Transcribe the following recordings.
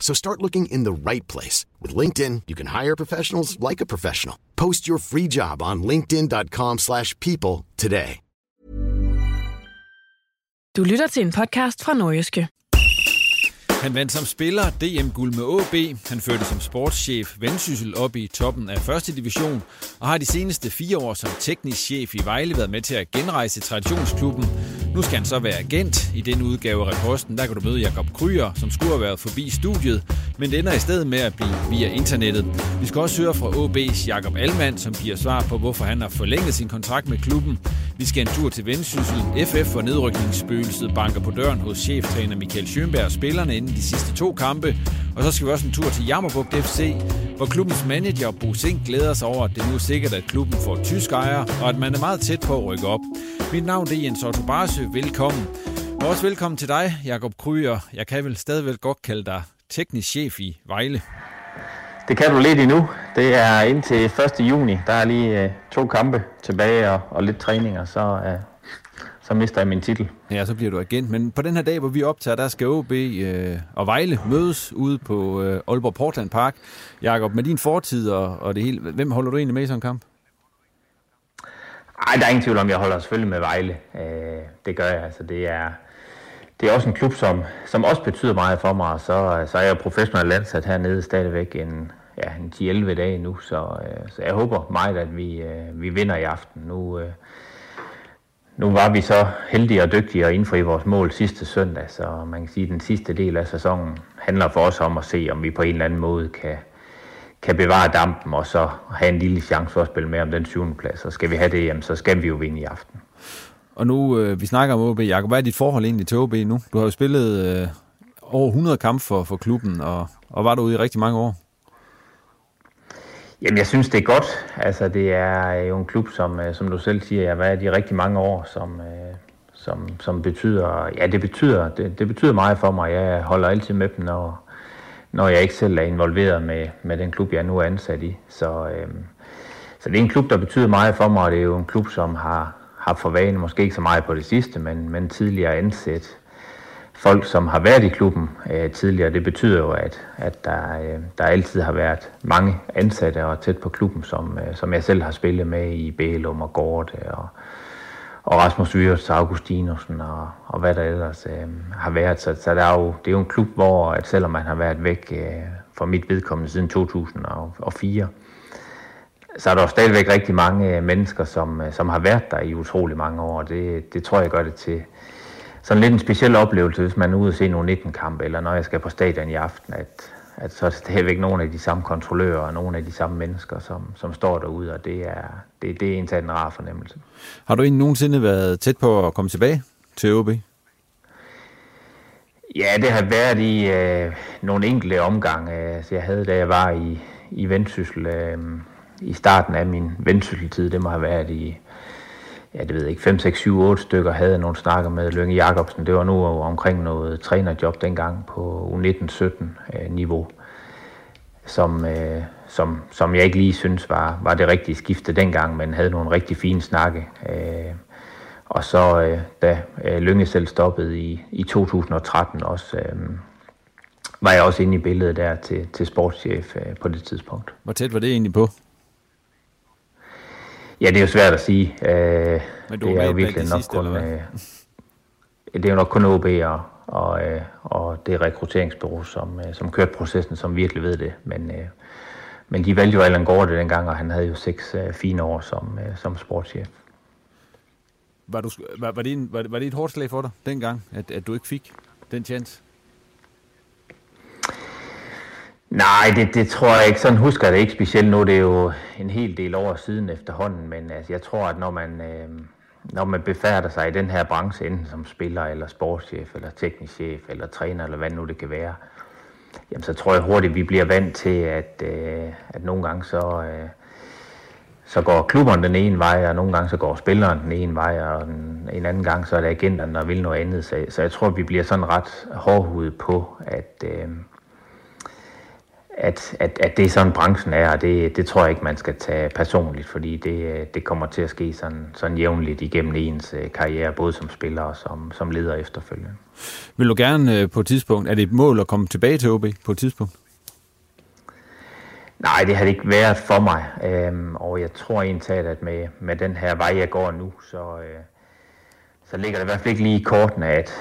So start looking in the right place. With LinkedIn, you can hire professionals like a professional. Post your free job on linkedin.com slash people today. Du lytter til en podcast fra Nordjyske. Han vandt som spiller DM-guld med AB. Han førte som sportschef Vendsyssel op i toppen af første division, og har de seneste fire år som teknisk chef i Vejle været med til at genrejse traditionsklubben. Nu skal han så være agent. I den udgave af reposten, der kan du møde Jakob Kryer, som skulle have været forbi studiet, men det ender i stedet med at blive via internettet. Vi skal også høre fra OB's Jakob Almand, som giver svar på, hvorfor han har forlænget sin kontrakt med klubben. Vi skal en tur til Vendsyssel. FF og nedrykningsspøgelset banker på døren hos cheftræner Michael Schönberg og spillerne inden de sidste to kampe. Og så skal vi også en tur til Jammerbugt FC, hvor klubbens manager Bo Sink glæder sig over, at det nu er sikkert, at klubben får tysk ejer, og at man er meget tæt på at rykke op. Mit navn er Jens Otto Barsø. Velkommen. Og også velkommen til dig, Jakob Kryer. Jeg kan vel stadigvæk godt kalde dig teknisk chef i Vejle. Det kan du lidt endnu. Det er indtil 1. juni. Der er lige øh, to kampe tilbage og, og lidt træninger, så, øh, så mister jeg min titel. Ja, så bliver du agent. Men på den her dag, hvor vi optager, der skal OB øh, og Vejle mødes ude på øh, Aalborg Portland Park. Jakob, med din fortid og, og det hele, hvem holder du egentlig med i sådan en kamp? Ej, der er ingen tvivl om, jeg holder selvfølgelig med Vejle. Øh, det gør jeg. Altså, det er, det er også en klub, som, som også betyder meget for mig, så, så er jeg professionel landsat hernede stadigvæk en, ja, en 10-11 dage nu, så, øh, så jeg håber meget, at vi, øh, vi vinder i aften. Nu, øh, nu var vi så heldige og dygtige at indfri vores mål sidste søndag, så man kan sige, at den sidste del af sæsonen handler for os om at se, om vi på en eller anden måde kan, kan bevare dampen og så have en lille chance for at spille med om den syvende plads. Og skal vi have det, jamen, så skal vi jo vinde i aften. Og nu, øh, vi snakker om OB. Jakob, hvad er dit forhold egentlig til OB nu? Du har jo spillet øh, over 100 kampe for, for klubben, og, og var derude i rigtig mange år. Jamen, jeg synes, det er godt. Altså, det er jo en klub, som, øh, som du selv siger, jeg har været i rigtig mange år, som, øh, som, som betyder, ja, det betyder, det, det betyder meget for mig. Jeg holder altid med dem, når, når jeg ikke selv er involveret med, med den klub, jeg nu er ansat i. Så, øhm, så det er en klub, der betyder meget for mig, og det er jo en klub, som har, har for vane, måske ikke så meget på det sidste, men, men tidligere ansat folk, som har været i klubben øh, tidligere. Det betyder jo, at, at der, øh, der altid har været mange ansatte og tæt på klubben, som, øh, som jeg selv har spillet med i Bælum og Gorte øh, og, og Rasmus Vyrs, Augustinusen og, og hvad der ellers øh, har været. Så, så der er jo, det er jo en klub, hvor at selvom man har været væk øh, fra mit vedkommende siden 2004, så er der jo stadigvæk rigtig mange øh, mennesker, som, øh, som har været der i utrolig mange år. Det, det tror jeg gør det til sådan lidt en speciel oplevelse, hvis man er ude og se nogle 19 kampe, eller når jeg skal på stadion i aften, at, at så er det stadigvæk nogle af de samme kontrollører og nogle af de samme mennesker, som, som står derude, og det er, det, det er en en rar fornemmelse. Har du egentlig nogensinde været tæt på at komme tilbage til OB? Ja, det har været i øh, nogle enkelte omgange. Altså, jeg havde, da jeg var i, i Vendsyssel, øh, i starten af min Vendsysseltid, det må have været i ja, det ved jeg ikke, 5, 6, 7, 8 stykker havde nogle snakker med Lønge Jacobsen. Det var nu omkring noget trænerjob dengang på U19-17 øh, niveau. som, øh, som, som jeg ikke lige synes var, var det rigtige skifte dengang, men havde nogle rigtig fine snakke. Øh, og så øh, da øh, Lønge selv stoppede i, i 2013 også, øh, var jeg også inde i billedet der til, til sportschef øh, på det tidspunkt. Hvor tæt var det egentlig på? Ja, det er jo svært at sige. Øh, Men du det er jo virkelig nok sidste, kun, øh, det er jo nok kun OB og, og, øh, og det rekrutteringsbureau, som, øh, som kørte processen, som virkelig ved det. Men, øh, men de valgte jo Allan Gårde dengang, og han havde jo seks øh, fine år som, øh, som sportschef. Var, du, var, var, det en, var, det- var det et hårdt slag for dig dengang, at, at du ikke fik den chance? Nej, det, det tror jeg ikke. Sådan husker jeg det ikke specielt nu. Det er jo en hel del år siden efterhånden, men altså, jeg tror, at når man, øh, når man befærder sig i den her branche, enten som spiller, eller sportschef, eller teknisk chef, eller træner, eller hvad nu det kan være, jamen, så tror jeg hurtigt, vi bliver vant til, at, øh, at nogle gange så, øh, så går klubberne den ene vej, og nogle gange så går spilleren den ene vej, og en, en anden gang så er det agenterne, der vil noget andet. Så, så jeg tror, vi bliver sådan ret hårdhudet på, at... Øh, at, at, at det er sådan branchen er, og det, det tror jeg ikke, man skal tage personligt, fordi det, det kommer til at ske sådan, sådan jævnligt igennem ens øh, karriere, både som spiller og som, som leder efterfølgende. Vil du gerne øh, på et tidspunkt, er det et mål at komme tilbage til OB på et tidspunkt? Nej, det har det ikke været for mig, øhm, og jeg tror egentlig, at med, med den her vej, jeg går nu, så, øh, så ligger det i hvert fald ikke lige i kortene, at,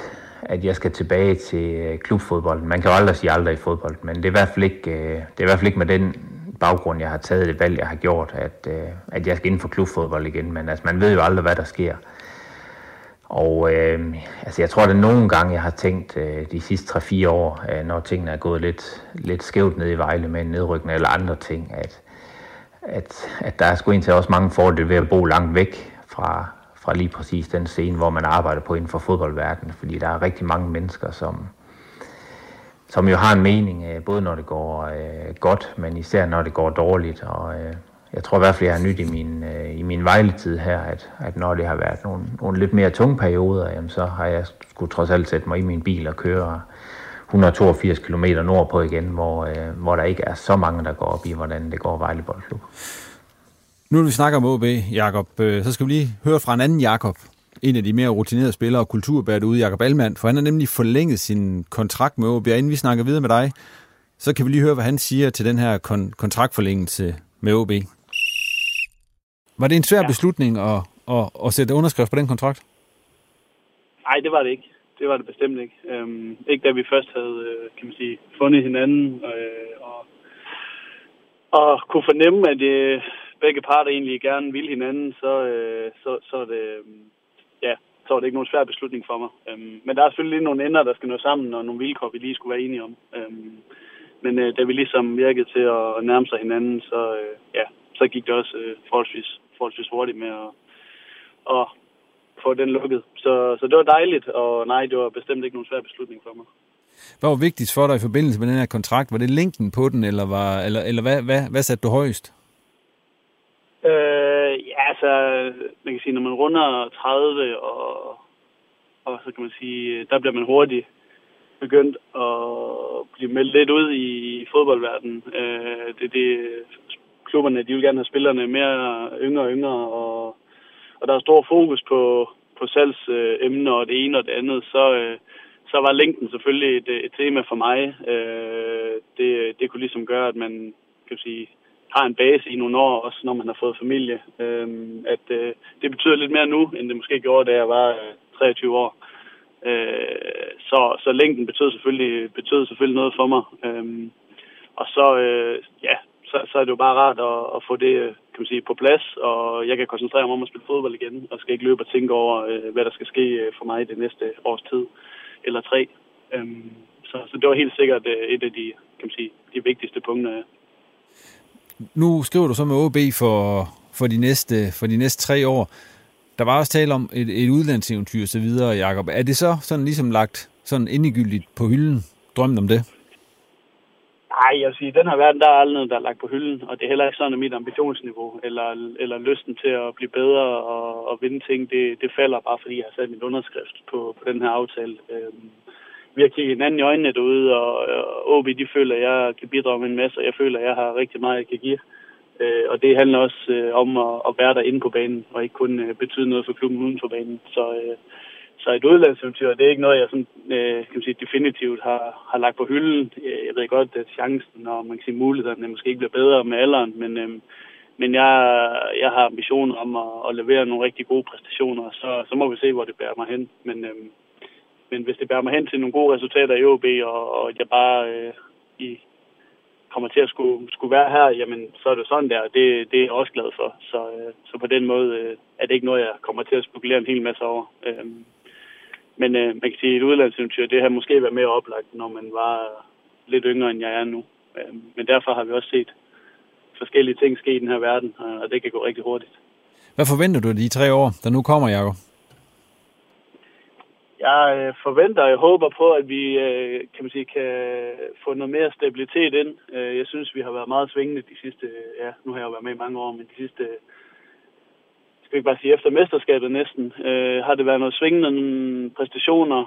at jeg skal tilbage til øh, klubfodbold. Man kan jo aldrig sige aldrig i fodbold, men det er i hvert fald ikke, øh, det er i hvert fald ikke med den baggrund, jeg har taget det valg, jeg har gjort, at, øh, at jeg skal ind for klubfodbold igen. Men altså, man ved jo aldrig, hvad der sker. Og øh, altså, jeg tror, at nogle gange, jeg har tænkt øh, de sidste 3-4 år, øh, når tingene er gået lidt, lidt skævt ned i Vejle med en nedrykning eller andre ting, at, at, at der er sgu egentlig også mange fordele ved at bo langt væk fra, fra lige præcis den scene, hvor man arbejder på inden for fodboldverdenen. Fordi der er rigtig mange mennesker, som, som jo har en mening, øh, både når det går øh, godt, men især når det går dårligt. Og øh, jeg tror i hvert fald, jeg har nyt i min, øh, i min vejletid her, at, at når det har været nogle, nogle lidt mere tunge perioder, jamen, så har jeg skulle trods alt sætte mig i min bil og køre 182 km nordpå igen, hvor, øh, hvor der ikke er så mange, der går op i, hvordan det går Vejle Boldklub. Nu når vi snakker om OB, Jakob, øh, så skal vi lige høre fra en anden Jakob, en af de mere rutinerede spillere og kulturbærer derude, Jakob Almand, for han har nemlig forlænget sin kontrakt med OB, og inden vi snakker videre med dig, så kan vi lige høre, hvad han siger til den her kon- kontraktforlængelse med OB. Var det en svær ja. beslutning at, at, at sætte underskrift på den kontrakt? Nej, det var det ikke. Det var det bestemt ikke. Øhm, ikke da vi først havde, øh, kan man sige, fundet hinanden øh, og, og kunne fornemme, at øh, begge parter egentlig gerne vil hinanden, så, øh, så, så, er det, øh, ja, så var det ikke nogen svær beslutning for mig. Øhm, men der er selvfølgelig lige nogle ender, der skal nå sammen, og nogle vilkår, vi lige skulle være enige om. Øhm, men øh, da vi ligesom virkede til at, at nærme sig hinanden, så, øh, ja, så gik det også øh, forholdsvis, forholdsvis hurtigt med at, at få den lukket. Så, så det var dejligt, og nej, det var bestemt ikke nogen svær beslutning for mig. Hvad var vigtigst for dig i forbindelse med den her kontrakt? Var det længden på den, eller, var, eller, eller hvad, hvad, hvad satte du højst? Øh, ja, altså, man kan sige, når man runder 30, og, og så kan man sige, der bliver man hurtigt begyndt at blive meldt lidt ud i fodboldverdenen. Øh, det, det, klubberne, de vil gerne have spillerne mere yngre og yngre, og, og der er stor fokus på, på salgsemner og det ene og det andet, så, øh, så var længden selvfølgelig et, et tema for mig. Øh, det, det kunne ligesom gøre, at man kan sige, har en base i nogle år, også når man har fået familie. Øh, at øh, det betyder lidt mere nu, end det måske gjorde, da jeg var øh, 23 år. Øh, så, så længden betød selvfølgelig, betød selvfølgelig noget for mig. Øh, og så, øh, ja, så, så er det jo bare rart at, at få det øh, kan man sige, på plads, og jeg kan koncentrere mig om at spille fodbold igen, og skal ikke løbe og tænke over, øh, hvad der skal ske øh, for mig i det næste års tid, eller tre. Øhm, så, så det var helt sikkert øh, et af de, kan man sige, de vigtigste punkter. Nu skriver du så med OB for, for, de næste, for de næste tre år. Der var også tale om et, et udlandseventyr og så videre, Jacob. Er det så sådan ligesom lagt sådan endegyldigt på hylden, drømmen om det? Nej, jeg vil sige, i den her verden, der er aldrig noget, der er lagt på hylden, og det er heller ikke sådan, at mit ambitionsniveau, eller, eller lysten til at blive bedre og, og vinde ting, det, det falder bare, fordi jeg har sat min underskrift på, på den her aftale. Øhm, vi har kigget hinanden i øjnene derude, og, og OB, de føler, at jeg kan bidrage med en masse, og jeg føler, at jeg har rigtig meget, jeg kan give. Øh, og det handler også øh, om at, at være der inde på banen, og ikke kun øh, betyde noget for klubben uden for banen. Så, øh, så et udlandseventyr, det er ikke noget, jeg sådan, øh, kan man sige, definitivt har, har lagt på hylden. Øh, jeg ved godt, at chancen og man kan sige, mulighederne måske ikke bliver bedre med alderen, men, øh, men jeg, jeg har ambitioner om at, at levere nogle rigtig gode præstationer, så, så må vi se, hvor det bærer mig hen. Men, øh, men hvis det bærer mig hen til nogle gode resultater i OB, og, og jeg bare øh, i, kommer til at skulle, skulle være her, jamen så er det sådan der, det, det er jeg også glad for. Så, øh, så på den måde øh, er det ikke noget, jeg kommer til at spekulere en hel masse over. Øh, men øh, man kan sige, at et udlandseventyr, det har måske været mere oplagt, når man var lidt yngre, end jeg er nu. Øh, men derfor har vi også set forskellige ting ske i den her verden, og det kan gå rigtig hurtigt. Hvad forventer du de tre år, der nu kommer, Jacob? Jeg øh, forventer og jeg håber på, at vi øh, kan, man sige, kan få noget mere stabilitet ind. Øh, jeg synes, vi har været meget svingende de sidste, ja, nu har jeg jo været med i mange år, men de sidste, skal vi ikke bare sige efter mesterskabet næsten, har det været noget svingende præstationer,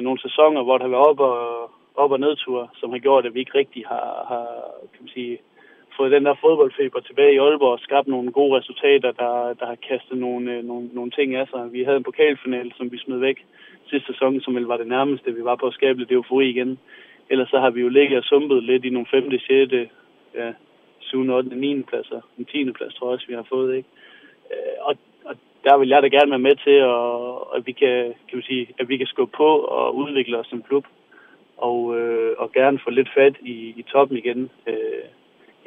nogle sæsoner, hvor det har været op og, op og nedture, som har gjort, at vi ikke rigtig har, har kan man sige, fået den der fodboldfeber tilbage i Aalborg og skabt nogle gode resultater, der, der har kastet nogle, øh, nogle, nogle ting af sig. Vi havde en pokalfinale, som vi smed væk sidste sæson, som vel var det nærmeste, vi var på at skabe lidt eufori igen. Ellers så har vi jo ligget og sumpet lidt i nogle 5., 6., ja, 7., 8., 9. pladser. En 10. plads tror jeg også, vi har fået, ikke? Øh, og, og der vil jeg da gerne være med til, at, at vi kan, kan man sige, at vi kan skubbe på og udvikle os som klub. Og, øh, og gerne få lidt fat i, i toppen igen. Øh,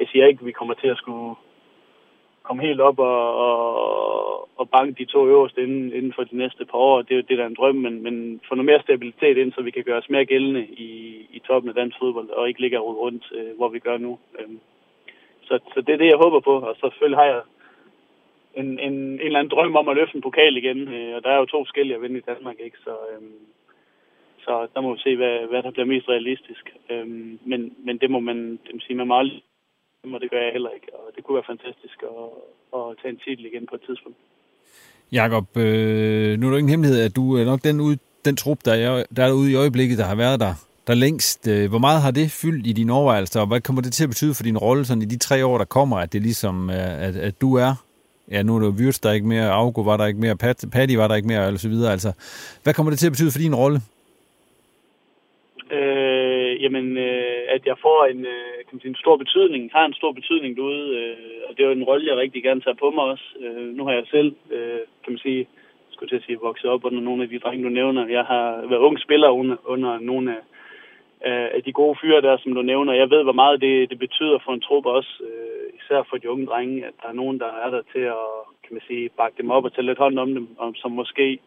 jeg siger ikke, at vi kommer til at skulle komme helt op og, og, og banke de to øverste inden, inden for de næste par år. Det er jo det, der er en drøm, men, men få noget mere stabilitet ind, så vi kan gøre os mere gældende i, i toppen af dansk fodbold, og ikke ligge og rundt, øh, hvor vi gør nu. Øhm, så, så det er det, jeg håber på, og så selvfølgelig har jeg en, en, en eller anden drøm om at løfte en pokal igen, øh, og der er jo to forskellige at vinde i Danmark, ikke? Så, øhm, så der må vi se, hvad, hvad der bliver mest realistisk. Øhm, men, men det må man, det må sige, man må aldrig og det gør jeg heller ikke. Og det kunne være fantastisk at, at tage en titel igen på et tidspunkt. Jakob, øh, nu er det ikke en hemmelighed, at du er nok den, ud, den trup, der er, der er ude i øjeblikket, der har været der, der længst. Øh, hvor meget har det fyldt i dine overvejelser, og hvad kommer det til at betyde for din rolle sådan i de tre år, der kommer, at det ligesom, at, at du er ja, nu er det Wirtz, der er ikke mere, Augo var der ikke mere, Pat, Patty var der ikke mere, og så videre. Altså, hvad kommer det til at betyde for din rolle? Øh, jamen, øh, at jeg får en, øh, kan man sige, en stor betydning, har en stor betydning derude, øh, og det er jo en rolle, jeg rigtig gerne tager på mig også. Øh, nu har jeg selv, øh, kan man sige, skulle til at sige, vokset op under nogle af de drenge, du nævner. Jeg har været ung spiller under, under nogle af, af de gode fyre der, som du nævner. Jeg ved, hvor meget det, det betyder for en truppe også, øh, især for de unge drenge, at der er nogen, der er der til at, kan man sige, bakke dem op og tage lidt hånd om dem, og som måske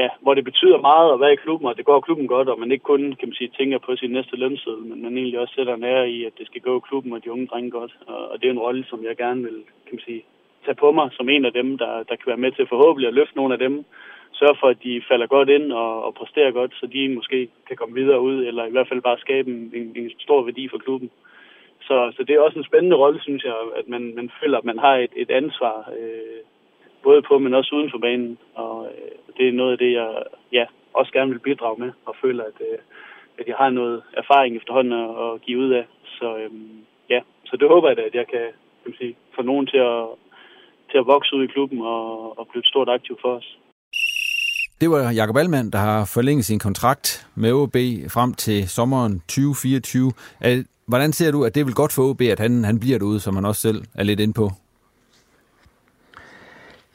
ja, hvor det betyder meget at være i klubben, og det går klubben godt, og man ikke kun kan man sige, tænker på sin næste lønseddel, men man egentlig også sætter en ære i, at det skal gå klubben og de unge drenge godt. Og det er en rolle, som jeg gerne vil kan man sige, tage på mig som en af dem, der, der kan være med til forhåbentlig at løfte nogle af dem, sørge for, at de falder godt ind og, og præsterer godt, så de måske kan komme videre ud, eller i hvert fald bare skabe en, en, en stor værdi for klubben. Så, så det er også en spændende rolle, synes jeg, at man, man føler, at man har et, et ansvar, øh, både på, men også uden for banen. Og øh, det er noget af det, jeg ja, også gerne vil bidrage med, og føler, at, øh, at jeg har noget erfaring efterhånden at, at give ud af. Så øh, ja, så det håber jeg da, at jeg kan, kan man sige, få nogen til at, til at vokse ud i klubben og, og blive et stort aktiv for os. Det var Jakob Allmann, der har forlænget sin kontrakt med OB frem til sommeren 2024. Hvordan ser du, at det vil godt for OB, at han, han bliver derude, som han også selv er lidt ind på?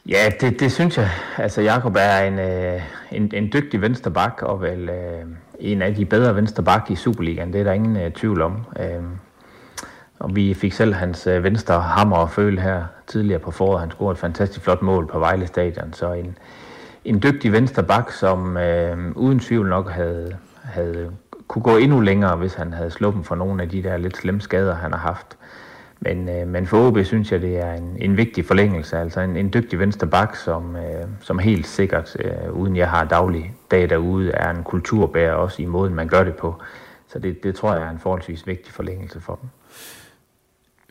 Ja, det, det synes jeg. Altså, Jakob er en, øh, en, en dygtig vensterbak, og vel øh, en af de bedre vensterbak i Superligaen. Det er der ingen øh, tvivl om. Øh, og vi fik selv hans øh, venstre hammer og føle her tidligere på foråret. Han scorede et fantastisk flot mål på Vejle Stadion. Så en, en dygtig vensterbak, som øh, uden tvivl nok havde, havde kunne gå endnu længere, hvis han havde sluppet for nogle af de der lidt slemme skader, han har haft. Men, øh, men for OB synes jeg, det er en, en vigtig forlængelse, altså en, en dygtig venstre bak, som, øh, som helt sikkert, øh, uden jeg har daglig dag derude, er en kulturbærer også i måden, man gør det på. Så det, det tror jeg er en forholdsvis vigtig forlængelse for dem.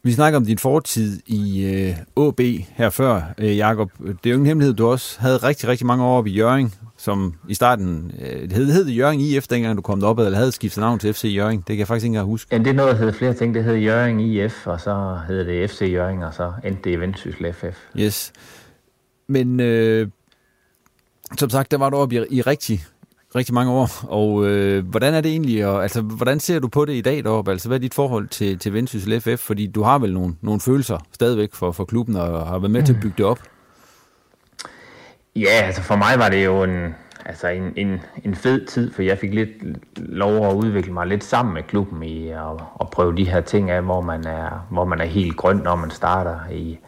Vi snakker om din fortid i øh, AB her før, øh, Jakob. Det er jo ingen hemmelighed, du også havde rigtig, rigtig mange år op i Jøring, som i starten øh, det hed, hed Jøring IF, dengang du kom op, eller havde skiftet navn til FC Jøring. Det kan jeg faktisk ikke engang huske. Ja, det er noget, der hedder flere ting. Det hedder Jøring IF, og så hedder det FC Jøring, og så endte det i Vendsyssel FF. Yes. Men øh, som sagt, der var du oppe i, i rigtig, rigtig mange år, og øh, hvordan er det egentlig, og, altså, hvordan ser du på det i dag deroppe? Altså, hvad er dit forhold til, til Vendsyssel FF? Fordi du har vel nogle, nogle følelser stadigvæk for, for klubben, og har været med mm. til at bygge det op. Ja, altså for mig var det jo en, altså en, en, en fed tid, for jeg fik lidt lov at udvikle mig lidt sammen med klubben i at, at prøve de her ting af, hvor man er, hvor man er helt grøn, når man starter i,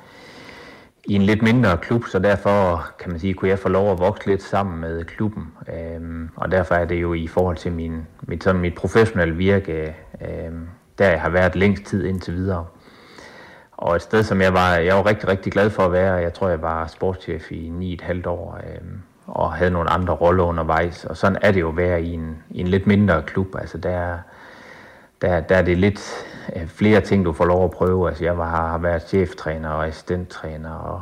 i en lidt mindre klub, så derfor kan man sige, kunne jeg få lov at vokse lidt sammen med klubben. Øhm, og derfor er det jo i forhold til min, mit, sådan mit professionelle virke, øhm, der jeg har været længst tid indtil videre. Og et sted, som jeg var, jeg var rigtig, rigtig glad for at være. Jeg tror, jeg var sportschef i ni et halvt år, øhm, og havde nogle andre roller undervejs. Og sådan er det jo at være i en, i en lidt mindre klub. Altså der, der, der er det lidt øh, flere ting, du får lov at prøve. Altså jeg var, har været cheftræner og assistenttræner og,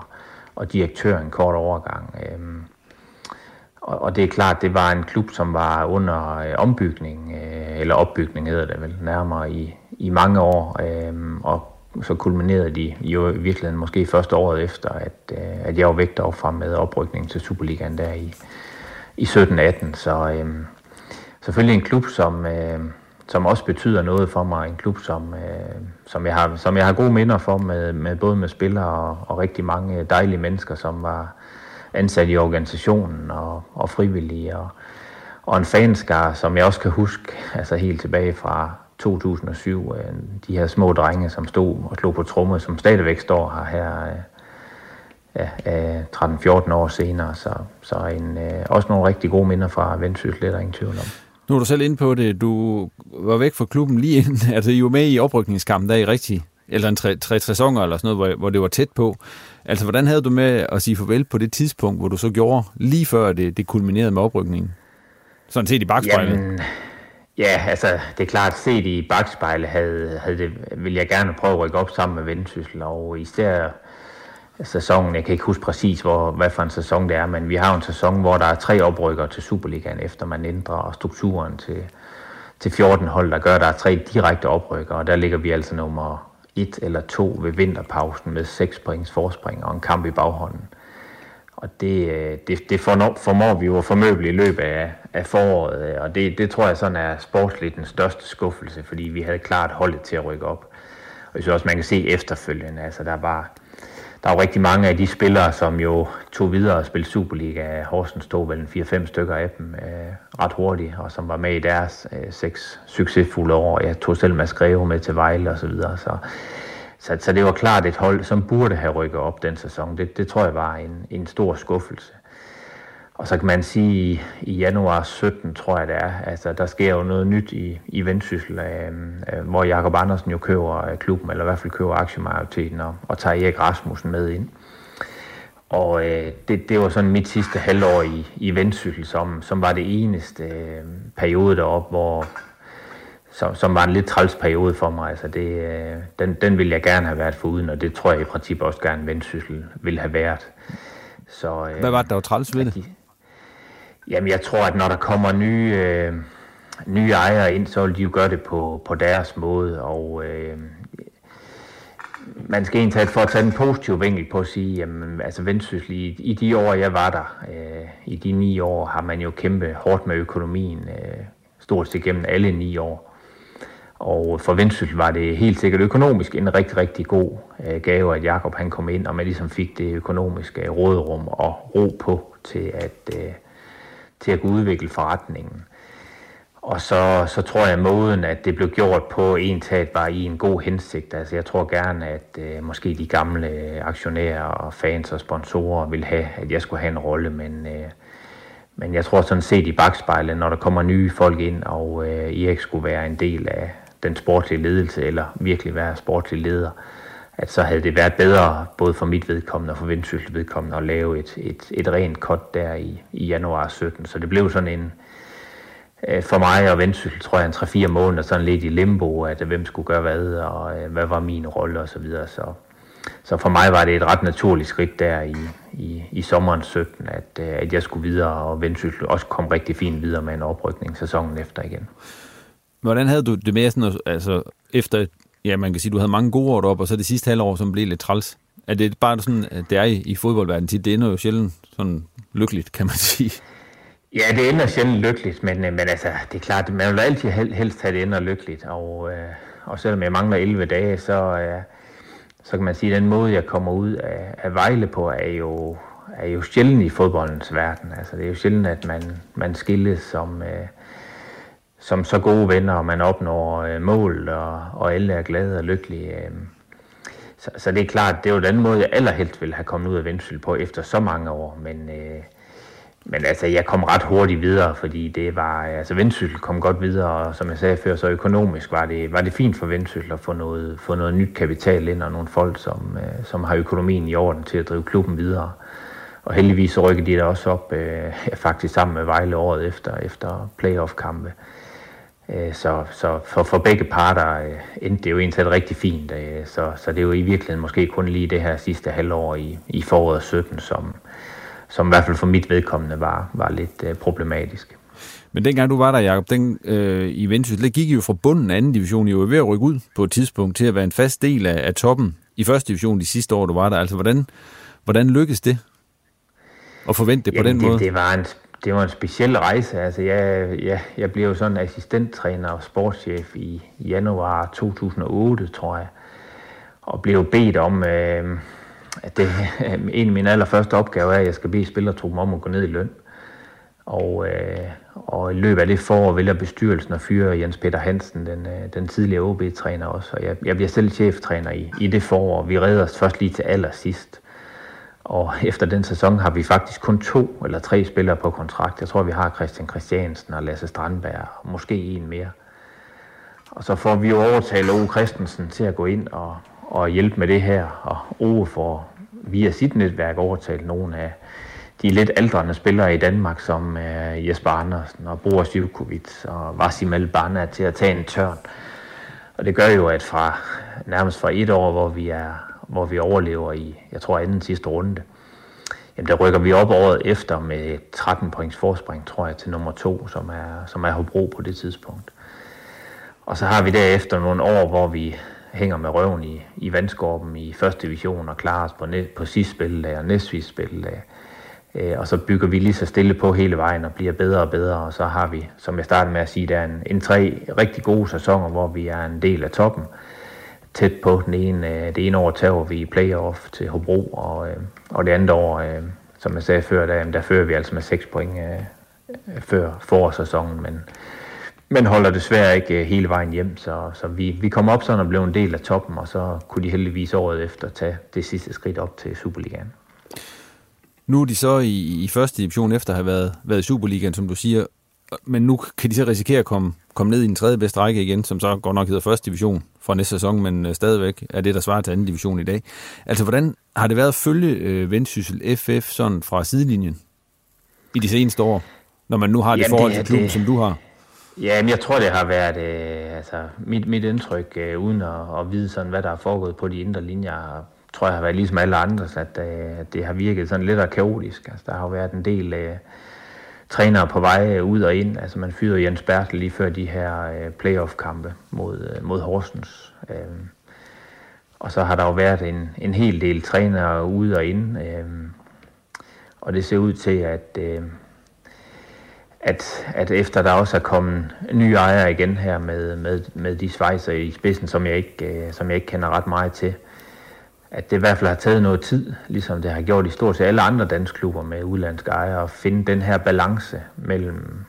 og direktør en kort overgang. Øhm, og, og det er klart, det var en klub, som var under øh, ombygning, øh, eller opbygning hedder det vel, nærmere i, i mange år. Øh, og så kulminerede de jo i virkeligheden måske første året efter, at, øh, at jeg var væk fra med oprykningen til Superligaen der i, i 17-18. Så øh, selvfølgelig en klub, som, øh, som også betyder noget for mig. En klub, som, øh, som, jeg, har, som jeg har gode minder for, med, med både med spillere og, og rigtig mange dejlige mennesker, som var ansat i organisationen og, og frivillige. Og, og en fanskar, som jeg også kan huske altså helt tilbage fra 2007. Øh, de her små drenge, som stod og slog på trommer, som stadigvæk står her, her øh, ja, øh, 13-14 år senere. Så, så en, øh, også nogle rigtig gode minder fra Vendsyssel, det er der ingen tvivl om. Nu er du selv inde på det. Du var væk fra klubben lige inden. Altså, I var med i oprykningskampen der i rigtig, eller en tre, tre sæsoner eller sådan noget, hvor, hvor det var tæt på. Altså, hvordan havde du med at sige farvel på det tidspunkt, hvor du så gjorde, lige før det, det kulminerede med oprykningen? Sådan set i bagspejlet. Jamen, ja, altså, det er klart, set i bagspejlet havde, havde det, ville jeg gerne prøve at rykke op sammen med Vendsyssel, og især sæsonen, jeg kan ikke huske præcis, hvor, hvad for en sæson det er, men vi har en sæson, hvor der er tre oprykker til Superligaen, efter man ændrer strukturen til, til 14 hold, der gør, at der er tre direkte oprykker, og der ligger vi altså nummer et eller to ved vinterpausen med 6 points forspring og en kamp i baghånden. Og det, øh, det, det formår vi jo at formøble i løbet af, af foråret, øh, og det, det tror jeg sådan er sportsligt den største skuffelse, fordi vi havde klart holdet til at rykke op. Og jeg synes også, man kan se efterfølgende, altså der var, der er jo rigtig mange af de spillere, som jo tog videre og spillede Superliga. Horsens tog vel 4-5 stykker af dem øh, ret hurtigt, og som var med i deres øh, seks succesfulde år. Jeg tog selv med Greve med til Vejle og så videre. Så, så, så det var klart et hold, som burde have rykket op den sæson. Det, det tror jeg var en, en stor skuffelse. Og så kan man sige, at i januar 17, tror jeg det er, altså der sker jo noget nyt i, i Vendsyssel, øh, øh, hvor Jakob Andersen jo køber øh, klubben, eller i hvert fald køber aktiemajoriteten, og, og tager Erik Rasmussen med ind. Og øh, det, det var sådan mit sidste halvår i, i Vendsyssel, som, som var det eneste øh, periode deroppe, hvor, som, som var en lidt træls periode for mig. Altså det, øh, den, den ville jeg gerne have været foruden, og det tror jeg i princippet også gerne Vendsyssel ville have været. Så, øh, Hvad var det, der var træls ved det? Jamen, jeg tror, at når der kommer nye, øh, nye ejere ind, så vil de jo gøre det på, på deres måde, og øh, man skal egentlig for at tage en positiv vinkel på at sige, jamen, altså Vendsyssel, i, i de år, jeg var der, øh, i de ni år, har man jo kæmpet hårdt med økonomien, øh, stort set gennem alle ni år. Og for Vendsyssel var det helt sikkert økonomisk en rigtig, rigtig god øh, gave, at Jakob han kom ind, og man ligesom fik det økonomiske råderum og ro på til at, øh, til at kunne udvikle forretningen. Og så, så tror jeg, at måden, at det blev gjort på en tat, var i en god hensigt. Altså, jeg tror gerne, at øh, måske de gamle øh, aktionærer og fans og sponsorer ville have, at jeg skulle have en rolle, men, øh, men jeg tror sådan set i bagspejlet, når der kommer nye folk ind, og øh, Erik skulle være en del af den sportlige ledelse, eller virkelig være sportlig leder, at så havde det været bedre, både for mit vedkommende og for Vendsyssel vedkommende, at lave et, et, et rent cut der i, i januar 17. Så det blev sådan en, øh, for mig og Vendsyssel, tror jeg, en 3-4 måneder sådan lidt i limbo, at hvem skulle gøre hvad, og øh, hvad var min rolle og så videre. Så, så for mig var det et ret naturligt skridt der i, i, i sommeren 17, at, øh, at jeg skulle videre, og Vendsyssel også kom rigtig fint videre med en oprykning sæsonen efter igen. Hvordan havde du det med sådan, altså efter, ja man kan sige, du havde mange gode år deroppe, og så det sidste halvår, som blev lidt træls. Er det bare sådan, at det er i, i fodboldverdenen tit, det ender jo sjældent sådan lykkeligt, kan man sige. Ja, det ender sjældent lykkeligt, men, øh, men altså, det er klart, man vil altid helst have det ender lykkeligt, og, øh, og selvom jeg mangler 11 dage, så, øh, så kan man sige, at den måde, jeg kommer ud af, af Vejle på, er jo, er jo sjældent i fodboldens verden. Altså, det er jo sjældent, at man, man skilles som, øh, som så gode venner, og man opnår øh, mål, og, og alle er glade og lykkelige. Øh. Så, så det er klart, det er jo den måde, jeg allerhelst ville have kommet ud af Vendsyssel på efter så mange år, men... Øh, men altså, jeg kom ret hurtigt videre, fordi det var, øh, altså Vendsyssel kom godt videre, og som jeg sagde før, så økonomisk var det, var det fint for Vendsyssel at få noget, få noget nyt kapital ind, og nogle folk, som, øh, som har økonomien i orden til at drive klubben videre. Og heldigvis så rykkede de da også op, øh, faktisk sammen med Vejle året efter, efter playoff-kampe. Øh, så, så for, for begge parter øh, endte det jo egentlig rigtig fint, øh, så, så det er jo i virkeligheden måske kun lige det her sidste halvår i, i foråret 17, som, som i hvert fald for mit vedkommende var, var lidt øh, problematisk. Men dengang du var der, Jacob, den, øh, i Vendsyssel, det gik I jo fra bunden af anden division. I var ved at rykke ud på et tidspunkt til at være en fast del af, af toppen i første division de sidste år, du var der. Altså, hvordan, hvordan lykkedes det at forvente det Jamen, på den det, måde? Det var, en, det var en speciel rejse. Altså, jeg, jeg, jeg blev jo sådan assistenttræner og sportschef i januar 2008, tror jeg. Og blev bedt om... Øh, at det, en af mine allerførste opgaver er, at jeg skal bede spillertruppen om at gå ned i løn. Og, øh, og i løbet af det forår vælger bestyrelsen at fyre Jens Peter Hansen, den, øh, den tidligere OB-træner også. Og jeg, jeg bliver selv cheftræner i, i det forår. Vi redder os først lige til allersidst. Og efter den sæson har vi faktisk kun to eller tre spillere på kontrakt. Jeg tror, vi har Christian Christiansen og Lasse Strandberg, og måske en mere. Og så får vi jo overtalt Ove Christensen til at gå ind og, og hjælpe med det her. Og Ove får via sit netværk overtalt nogle af de lidt aldrende spillere i Danmark, som uh, Jesper Andersen og Boris Jivkovic og Vasim Albana til at tage en tørn. Og det gør jo, at fra nærmest fra et år, hvor vi, er, hvor vi overlever i, jeg tror, anden sidste runde, jamen der rykker vi op året efter med 13 points forspring, tror jeg, til nummer to, som er, som er Hobro på det tidspunkt. Og så har vi derefter nogle år, hvor vi hænger med røven i, i vandskorben i første division og klarer os på, næ, på sidste spilledag og næstvis spilledag. Øh, og så bygger vi lige så stille på hele vejen og bliver bedre og bedre, og så har vi, som jeg startede med at sige, der er en, en tre rigtig gode sæsoner, hvor vi er en del af toppen. Tæt på. Den ene, øh, det ene år tager vi playoff til Hobro, og, øh, og det andet år, øh, som jeg sagde før, der, der fører vi altså med 6 point før forårssæsonen, men men holder desværre ikke hele vejen hjem, så, så vi, vi kom op sådan og blev en del af toppen, og så kunne de heldigvis året efter tage det sidste skridt op til Superligaen. Nu er de så i, i første division efter at have været, været i Superligaen, som du siger, men nu kan de så risikere at komme, komme ned i den tredje bedste række igen, som så godt nok hedder første division fra næste sæson, men øh, stadigvæk er det, der svarer til anden division i dag. Altså, hvordan har det været at følge øh, Vendsyssel FF sådan fra sidelinjen i de seneste år, når man nu har det Jamen, forhold til klubben, det, som du har? Ja, men jeg tror, det har været øh, altså, mit, mit indtryk, øh, uden at, at vide, sådan, hvad der er foregået på de indre linjer, tror jeg har været ligesom alle andre, at, øh, det har virket sådan lidt kaotisk. Altså, der har jo været en del øh, trænere på vej ud og ind. Altså, man fyrede Jens Bertel lige før de her øh, playoff-kampe mod, øh, mod Horsens. Øh, og så har der jo været en, en hel del trænere ude og ind. Øh, og det ser ud til, at... Øh, at, at efter der også er kommet nye ejere igen her med, med, med de svejser i spidsen, som jeg, ikke, øh, som jeg ikke kender ret meget til, at det i hvert fald har taget noget tid, ligesom det har gjort i stort set alle andre danske klubber med udlandske ejere, at finde den her balance mellem,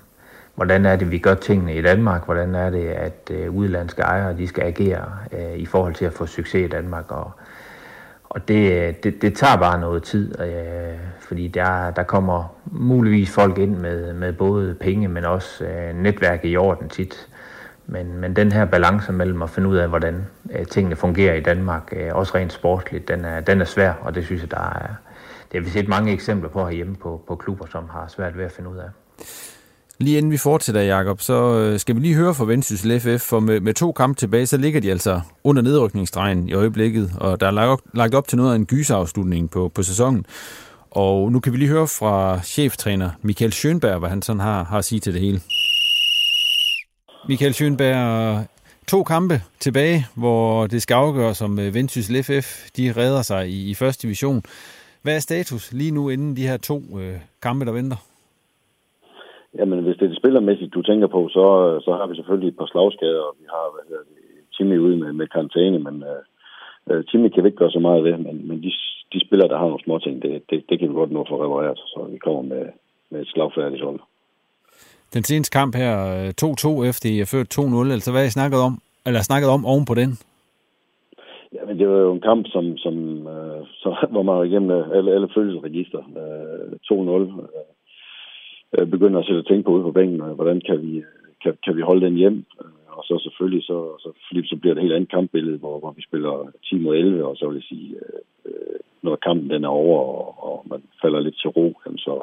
hvordan er det, vi gør tingene i Danmark, hvordan er det, at øh, udlandske ejere de skal agere øh, i forhold til at få succes i Danmark, og, og det, øh, det, det tager bare noget tid, øh, fordi der, der kommer muligvis folk ind med, med både penge, men også øh, netværk i orden tit. Men, men den her balance mellem at finde ud af, hvordan øh, tingene fungerer i Danmark, øh, også rent sportsligt, den er, den er svær, og det synes jeg, der er, det har vi set mange eksempler på herhjemme på, på klubber, som har svært ved at finde ud af. Lige inden vi fortsætter, Jakob, så øh, skal vi lige høre fra Vendsyssel FF, for med, med to kampe tilbage, så ligger de altså under nedrykningsstregen i øjeblikket, og der er lagt, lagt op til noget af en gyserafslutning på, på sæsonen. Og nu kan vi lige høre fra cheftræner Michael Schönberg, hvad han sådan har, har at sige til det hele. Michael Schönberg, to kampe tilbage, hvor det skal afgøres om øh, Vendsyssel FF, de redder sig i, i første division. Hvad er status lige nu inden de her to øh, kampe, der venter? Jamen, hvis det er det spillermæssigt, du tænker på, så, så har vi selvfølgelig et par slagskader, og vi har hvad hedder det, Timmy ude med, med karantæne, men øh, øh Timmy kan vi ikke gøre så meget ved, men, men de, de spillere, der har nogle små ting, det, det, det kan vi godt nå for repareret, så vi kommer med, med et slagfærdigt hold. Den seneste kamp her, øh, 2-2 efter I har ført 2-0, altså hvad har I snakket om, eller snakket om oven på den? Ja, men det var jo en kamp, som, som, øh, som hvor man var igennem øh, alle, alle følelsesregister. Øh, 2-0. Øh, øh, begynder at sætte og tænke på ude på bænken, og hvordan kan vi, kan, kan vi holde den hjem? Og så selvfølgelig, så, så, fordi så bliver det et helt andet kampbillede, hvor, hvor vi spiller 10 mod 11, og så vil jeg sige, øh, når kampen den er over, og, og man falder lidt til ro, så,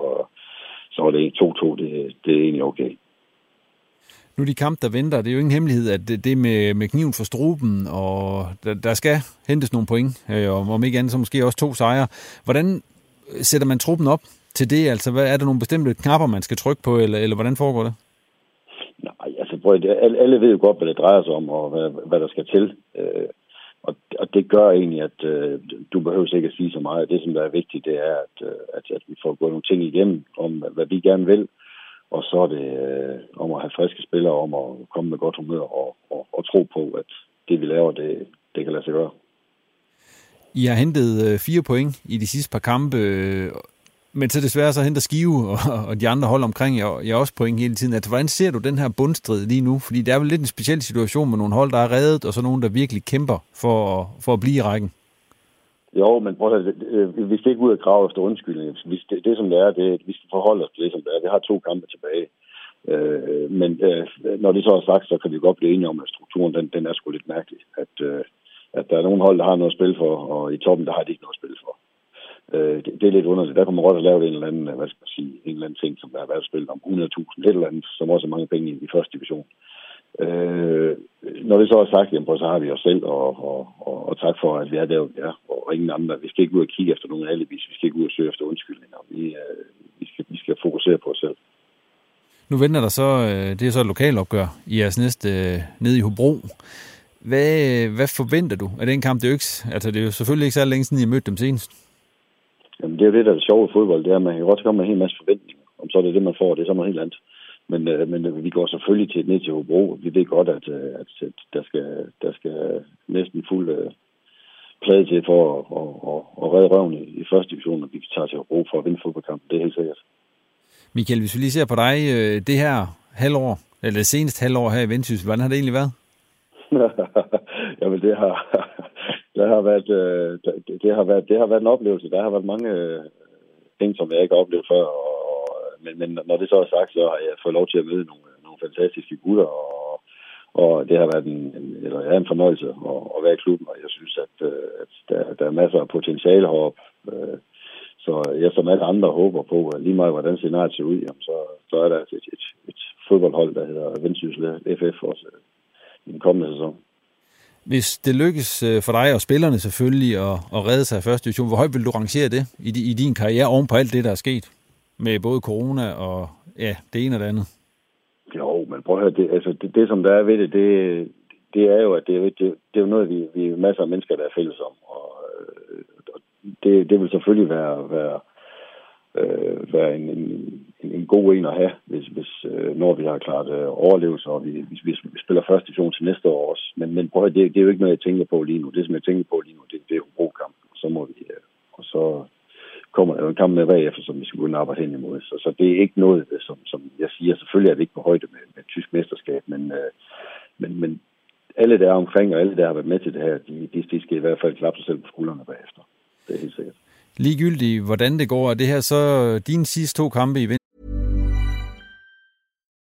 så er det 2-2, det, det er egentlig okay. Nu de kamp, der venter, det er jo ingen hemmelighed, at det, det med, med kniven for struben, og der, der skal hentes nogle point, øh, og om ikke andet, så måske også to sejre. Hvordan sætter man truppen op til det? Altså, hvad, er der nogle bestemte knapper, man skal trykke på, eller, eller hvordan foregår det? Nej, altså prøv, alle ved jo godt, hvad det drejer sig om, og hvad, hvad der skal til. Øh, og, og det gør egentlig, at øh, du behøver ikke at sige så meget. Det, som der er vigtigt, det er, at, øh, at, at vi får gået nogle ting igennem om, hvad vi gerne vil. Og så er det øh, om at have friske spillere, om at komme med godt humør og, og, og tro på, at det vi laver, det, det kan lade sig gøre. I har hentet øh, fire point i de sidste par kampe, men så desværre så henter Skive og, og de andre hold omkring jer, jeg også point hele tiden. At, hvordan ser du den her bundstrid lige nu? Fordi det er vel lidt en speciel situation med nogle hold, der er reddet, og så nogle, der virkelig kæmper for, for at blive i rækken. Jo, men prøv at øh, vi skal ikke ud og grave efter undskyldning. Det, det, som det er, det vi skal forholde os til det, som det er. Vi har to kampe tilbage. Øh, men øh, når det så er sagt, så kan vi godt blive enige om, at strukturen den, den er sgu lidt mærkelig. At, øh, at der er nogle hold, der har noget at spille for, og i toppen, der har de ikke noget at spille for. Øh, det, det, er lidt underligt. Der kunne man godt have lavet en eller anden, øh, hvad skal man sige, en eller anden ting, som der har været spillet om 100.000, et eller andet, som også er mange penge i, i første division. Øh, når det så er sagt, jamen, så har vi os selv, og, og, og, og tak for, at vi er der, vi er, og ingen andre. Vi skal ikke ud og kigge efter nogen alibi, vi skal ikke ud og søge efter undskyldninger. Vi, øh, vi, skal, vi skal fokusere på os selv. Nu venter der så, øh, det er så et lokalopgør i jeres næste øh, ned i Hobro. Hvad, hvad forventer du af den kamp? Det er, jo ikke, altså det er jo selvfølgelig ikke så længe siden, I mødte dem senest. Jamen, det er jo det, der er det sjove i fodbold, det er, at man kan godt komme med en hel masse forventninger. Om så er det det, man får, det er så noget helt andet. Men, øh, men øh, vi går selvfølgelig til, ned til Hobro. Vi ved godt, at, øh, at, at der, skal, der skal næsten fuld øh, plade til for at, at, at, at redde røven i, i første division, og vi tager til Hobro for at vinde fodboldkampen. Det er helt sikkert. Michael, hvis vi lige ser på dig, øh, det her halvår, eller det seneste halvår her i Vendsyssel, hvordan har det egentlig været? Jamen, det har, der har været, øh, det, det, har været, det har været en oplevelse. Der har været mange øh, ting, som jeg ikke har oplevet før. Og, men, men når det så er sagt, så har jeg fået lov til at møde nogle, nogle fantastiske gutter, og, og det har været en, en, eller ja, en fornøjelse at, at være i klubben, og jeg synes, at, øh, at der, der er masser af potentiale heroppe. Øh, så jeg som alle andre håber på, at lige meget hvordan scenariet ser ud, jamen så, så er der et, et, et fodboldhold, der hedder Vendsyssel FF også i den kommende sæson. Hvis det lykkes øh, for dig og spillerne selvfølgelig at, at redde sig i første division, hvor højt vil du rangere det i, i din karriere oven på alt det, der er sket? Med både corona og ja, det ene og det andet. Jo, men prøv at høre, det, altså, det, det som der er ved det, det, det er jo, at det, det, det er jo noget, vi, vi er masser af mennesker, der er fælles om. Og, øh, og det, det vil selvfølgelig være, være øh, være en, en, en, en god en at have, hvis, hvis øh, når vi har klart øh, overlevelse, og vi, hvis, hvis vi spiller første division til næste år også. Men, men prøv at, det, det er jo ikke noget, jeg tænker på lige nu. Det, som jeg tænker på lige nu, det, det er jo kampen Og så må vi, øh, og så kommer der jo en kamp med bagefter, som vi skal gå ind arbejde hen imod. Så, så det er ikke noget, øh, som, som jeg siger. Selvfølgelig er det ikke på højde med, med tysk mesterskab, men, øh, men, men alle der er omkring, og alle der har været med til det her, de, de, de skal i hvert fald klappe sig selv på skuldrene bagefter. Det er helt sikkert ligegyldigt, hvordan det går. Er det her så øh, dine sidste to kampe i?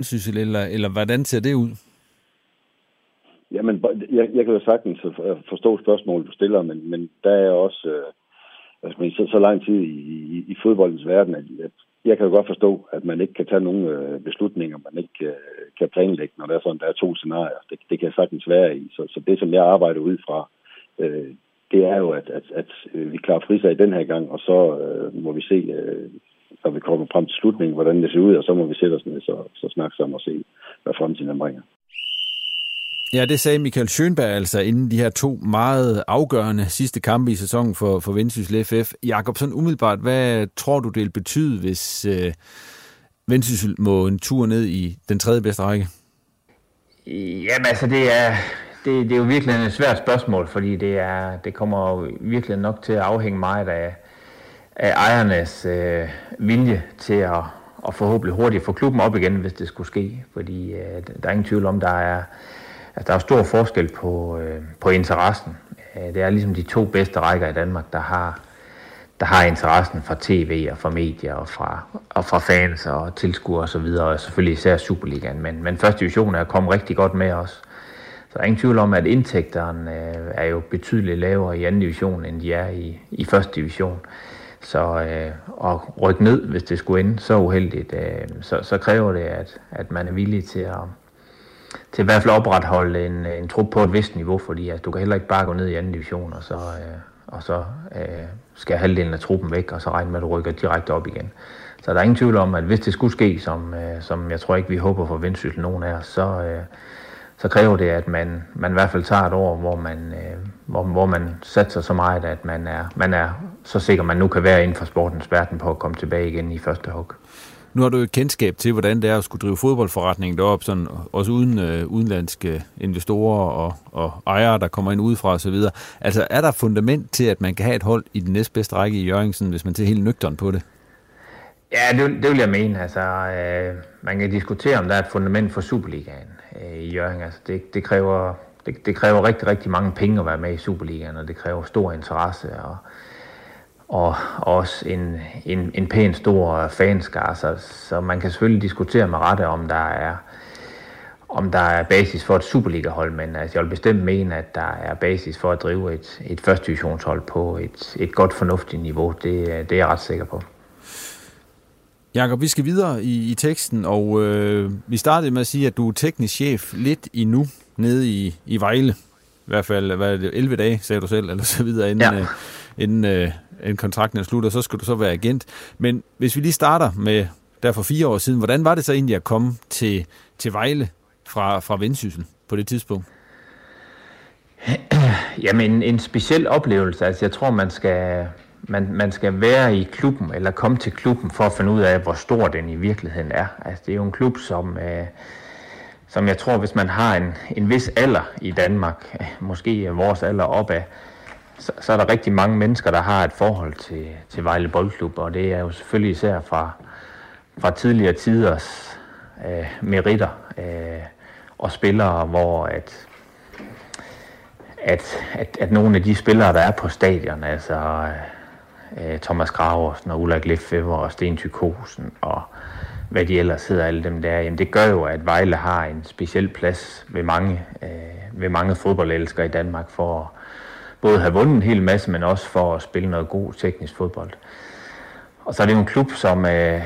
Synes eller, eller hvordan ser det ud? Jamen, jeg, jeg kan jo sagtens øh, forstå spørgsmålet, du stiller, men, men der er også øh, altså, så, så lang tid i, i, i fodboldens verden, at, at jeg kan jo godt forstå, at man ikke kan tage nogle øh, beslutninger, man ikke øh, kan planlægge, når der er sådan, der er to scenarier. Det, det kan sagtens være i. Så, så det, som jeg arbejder ud fra, øh, det er jo, at, at, at øh, vi klarer frisag den her gang, og så øh, må vi se, øh, når vi kommer frem til slutningen, hvordan det ser ud, og så må vi sætte os ned så, så snakke sammen og se, hvad fremtiden bringer. Ja, det sagde Michael Schönberg altså inden de her to meget afgørende sidste kampe i sæsonen for, for Vendsyssel FF. Jakobsen, umiddelbart, hvad tror du, det vil betyde, hvis øh, Vendsyssel må en tur ned i den tredje bedste række? Jamen altså, det er, det, det er jo virkelig et svært spørgsmål, fordi det, er, det kommer virkelig nok til at afhænge meget af, af ejernes øh, vilje til at, at forhåbentlig hurtigt få klubben op igen, hvis det skulle ske. Fordi øh, der er ingen tvivl om, der er Altså, der er stor forskel på, øh, på interessen. Øh, det er ligesom de to bedste rækker i Danmark, der har, der har interessen fra tv og fra medier og fra, og fra fans og tilskuere osv., og, og selvfølgelig især Superligaen. Men, men første division er kommet rigtig godt med os. Så der er ingen tvivl om, at indtægterne øh, er jo betydeligt lavere i anden division, end de er i, i første division. Så øh, at rykke ned, hvis det skulle ende så uheldigt, øh, så, så kræver det, at, at man er villig til at, til i hvert fald opretholde en, en trup på et vist niveau, fordi altså, du kan heller ikke bare gå ned i anden division, og så, øh, og så øh, skal halvdelen af truppen væk, og så regne med, at du rykker direkte op igen. Så der er ingen tvivl om, at hvis det skulle ske, som, øh, som jeg tror ikke, vi håber for Vendsyssel nogen af os, så, øh, så kræver det, at man, man i hvert fald tager et år, hvor man, øh, hvor, hvor man satser så meget, at man er, man er så sikker, man nu kan være inden for sportens verden på at komme tilbage igen i første hug. Nu har du jo kendskab til, hvordan det er at skulle drive fodboldforretning deroppe, sådan, også uden øh, udenlandske investorer og, og ejere, der kommer ind udefra osv. Altså, er der fundament til, at man kan have et hold i den næstbedste række i Jørgensen, hvis man ser helt nøgteren på det? Ja, det, det vil jeg mene. Altså, øh, man kan diskutere, om der er et fundament for Superligaen øh, i Jørgen. Altså, det, det, kræver, det, det kræver rigtig, rigtig mange penge at være med i Superligaen, og det kræver stor interesse. Og, og også en, en, en pæn stor fanskar, så, så man kan selvfølgelig diskutere med rette, om der er om der er basis for et Superliga-hold, men altså, jeg vil bestemt mene, at der er basis for at drive et, et første divisionshold på et, et godt fornuftigt niveau. Det, det er jeg ret sikker på. Jakob, vi skal videre i, i teksten, og øh, vi startede med at sige, at du er teknisk chef lidt endnu nede i, i Vejle. I hvert fald hvad er det, 11 dage, sagde du selv, eller så videre, inden, ja. øh, inden øh, en kontrakten er slut, og så skal du så være agent. Men hvis vi lige starter med, der for fire år siden, hvordan var det så egentlig at komme til, til Vejle fra, fra Vendsyssel på det tidspunkt? Jamen, en, en speciel oplevelse. Altså, jeg tror, man skal, man, man skal være i klubben, eller komme til klubben, for at finde ud af, hvor stor den i virkeligheden er. Altså, det er jo en klub, som, øh, som jeg tror, hvis man har en, en vis alder i Danmark, øh, måske vores alder opad, så, så er der rigtig mange mennesker, der har et forhold til, til Vejle Boldklub, og det er jo selvfølgelig især fra, fra tidligere tiders øh, meritter øh, og spillere, hvor at, at, at, at nogle af de spillere, der er på stadion, altså øh, Øh, Thomas Graversen og Ulrik Lefebvre og Sten Tykosen og hvad de ellers hedder, alle dem der, jamen det gør jo, at Vejle har en speciel plads ved mange, øh, ved mange fodboldelskere i Danmark for både have vundet en hel masse, men også for at spille noget god teknisk fodbold. Og så er det jo en klub, som, øh,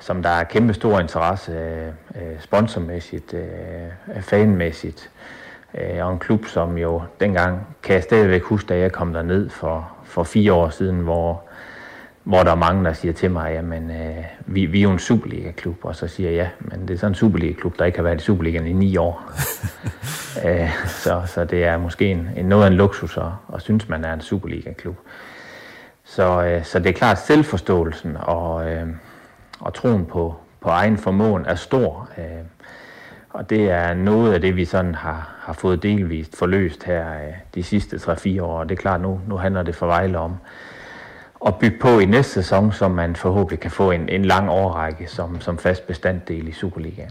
som der er kæmpe stor interesse øh, øh sponsormæssigt, øh, fanmæssigt, øh, og en klub, som jo dengang, kan jeg stadigvæk huske, da jeg kom der ned for, for fire år siden, hvor hvor der er mange, der siger til mig, jamen, øh, vi, vi er jo en Superliga-klub, og så siger jeg, ja, men det er sådan en Superliga-klub, der ikke har været i Superligaen i ni år. Øh, så, så det er måske en, en noget af en luksus at, at synes, man er en Superliga-klub. Så, øh, så det er klart selvforståelsen og, øh, og troen på, på egen formåen er stor. Øh, og det er noget af det, vi sådan har, har fået delvist forløst her øh, de sidste 3-4 år. Og det er klart, nu, nu handler det for Vejle om at bygge på i næste sæson, så man forhåbentlig kan få en, en lang årrække som, som fast bestanddel i Superligaen.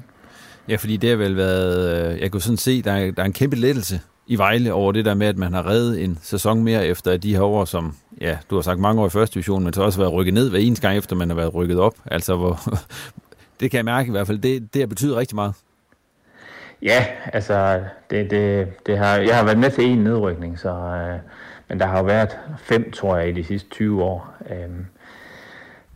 Ja, fordi det har vel været, øh, jeg kunne sådan se, der er, der er en kæmpe lettelse i Vejle over det der med, at man har reddet en sæson mere efter de her år, som, ja, du har sagt mange år i første division, men så også været rykket ned hver eneste gang, efter man har været rykket op. Altså, hvor, det kan jeg mærke i hvert fald, det, det har betydet rigtig meget. Ja, altså, det, det, det har, jeg har været med til en nedrykning, så, øh, men der har jo været fem, tror jeg, i de sidste 20 år. Øhm,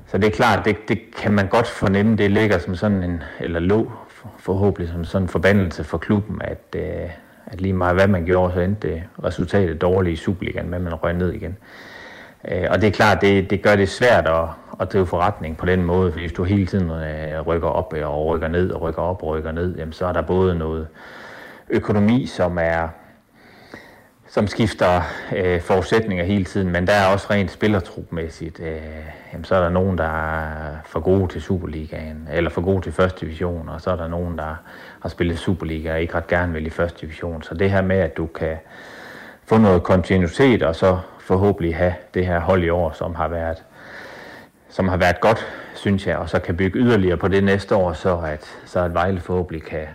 så det er klart, det, det kan man godt fornemme, det ligger som sådan en, eller lå forhåbentlig som sådan en forbandelse for klubben, at, øh, at lige meget hvad man gjorde, så endte resultatet dårligt i Superligaen, men man røg ned igen. Øh, og det er klart, det, det gør det svært at, at drive forretning på den måde, hvis du hele tiden øh, rykker op øh, og rykker ned og rykker op og rykker ned, jamen, så er der både noget økonomi, som er som skifter øh, forudsætninger hele tiden, men der er også rent spillertrupmæssigt. Øh, jamen, så er der nogen, der er for gode til Superligaen, eller for gode til første division, og så er der nogen, der har spillet Superliga og ikke ret gerne vil i første division. Så det her med, at du kan få noget kontinuitet, og så forhåbentlig have det her hold i år, som har været, som har været godt, synes jeg, og så kan bygge yderligere på det næste år, så at, så at Vejle forhåbentlig kan,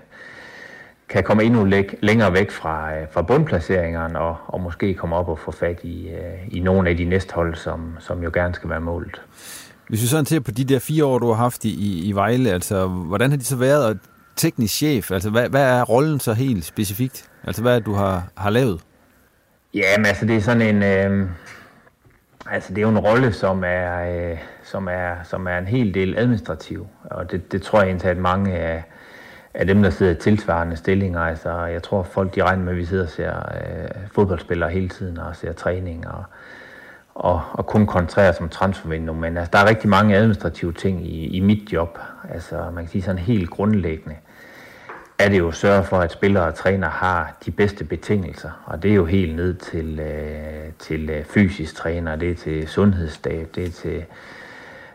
kan komme endnu læk, længere væk fra, øh, fra bundplaceringerne og, og måske komme op og få fat i, øh, i nogle af de næste hold, som, som jo gerne skal være målet. Hvis vi sådan ser på de der fire år, du har haft i, i, i Vejle, altså hvordan har de så været teknisk chef? Altså hvad, hvad er rollen så helt specifikt? Altså hvad er du har, har lavet? Ja, men altså det er sådan en... Øh, altså det er jo en rolle, som er, øh, som er, som er en hel del administrativ, og det, det tror jeg egentlig, at mange af, af dem, der sidder i tilsvarende stillinger, altså jeg tror folk de regner med, at vi sidder og ser øh, fodboldspillere hele tiden og ser træning og, og, og kun koncentrerer som transfervindue, men altså, der er rigtig mange administrative ting i, i mit job, altså man kan sige sådan helt grundlæggende er det jo at sørge for, at spillere og træner har de bedste betingelser. Og det er jo helt ned til, øh, til øh, fysisk træner, det er til sundhedsstab, det er til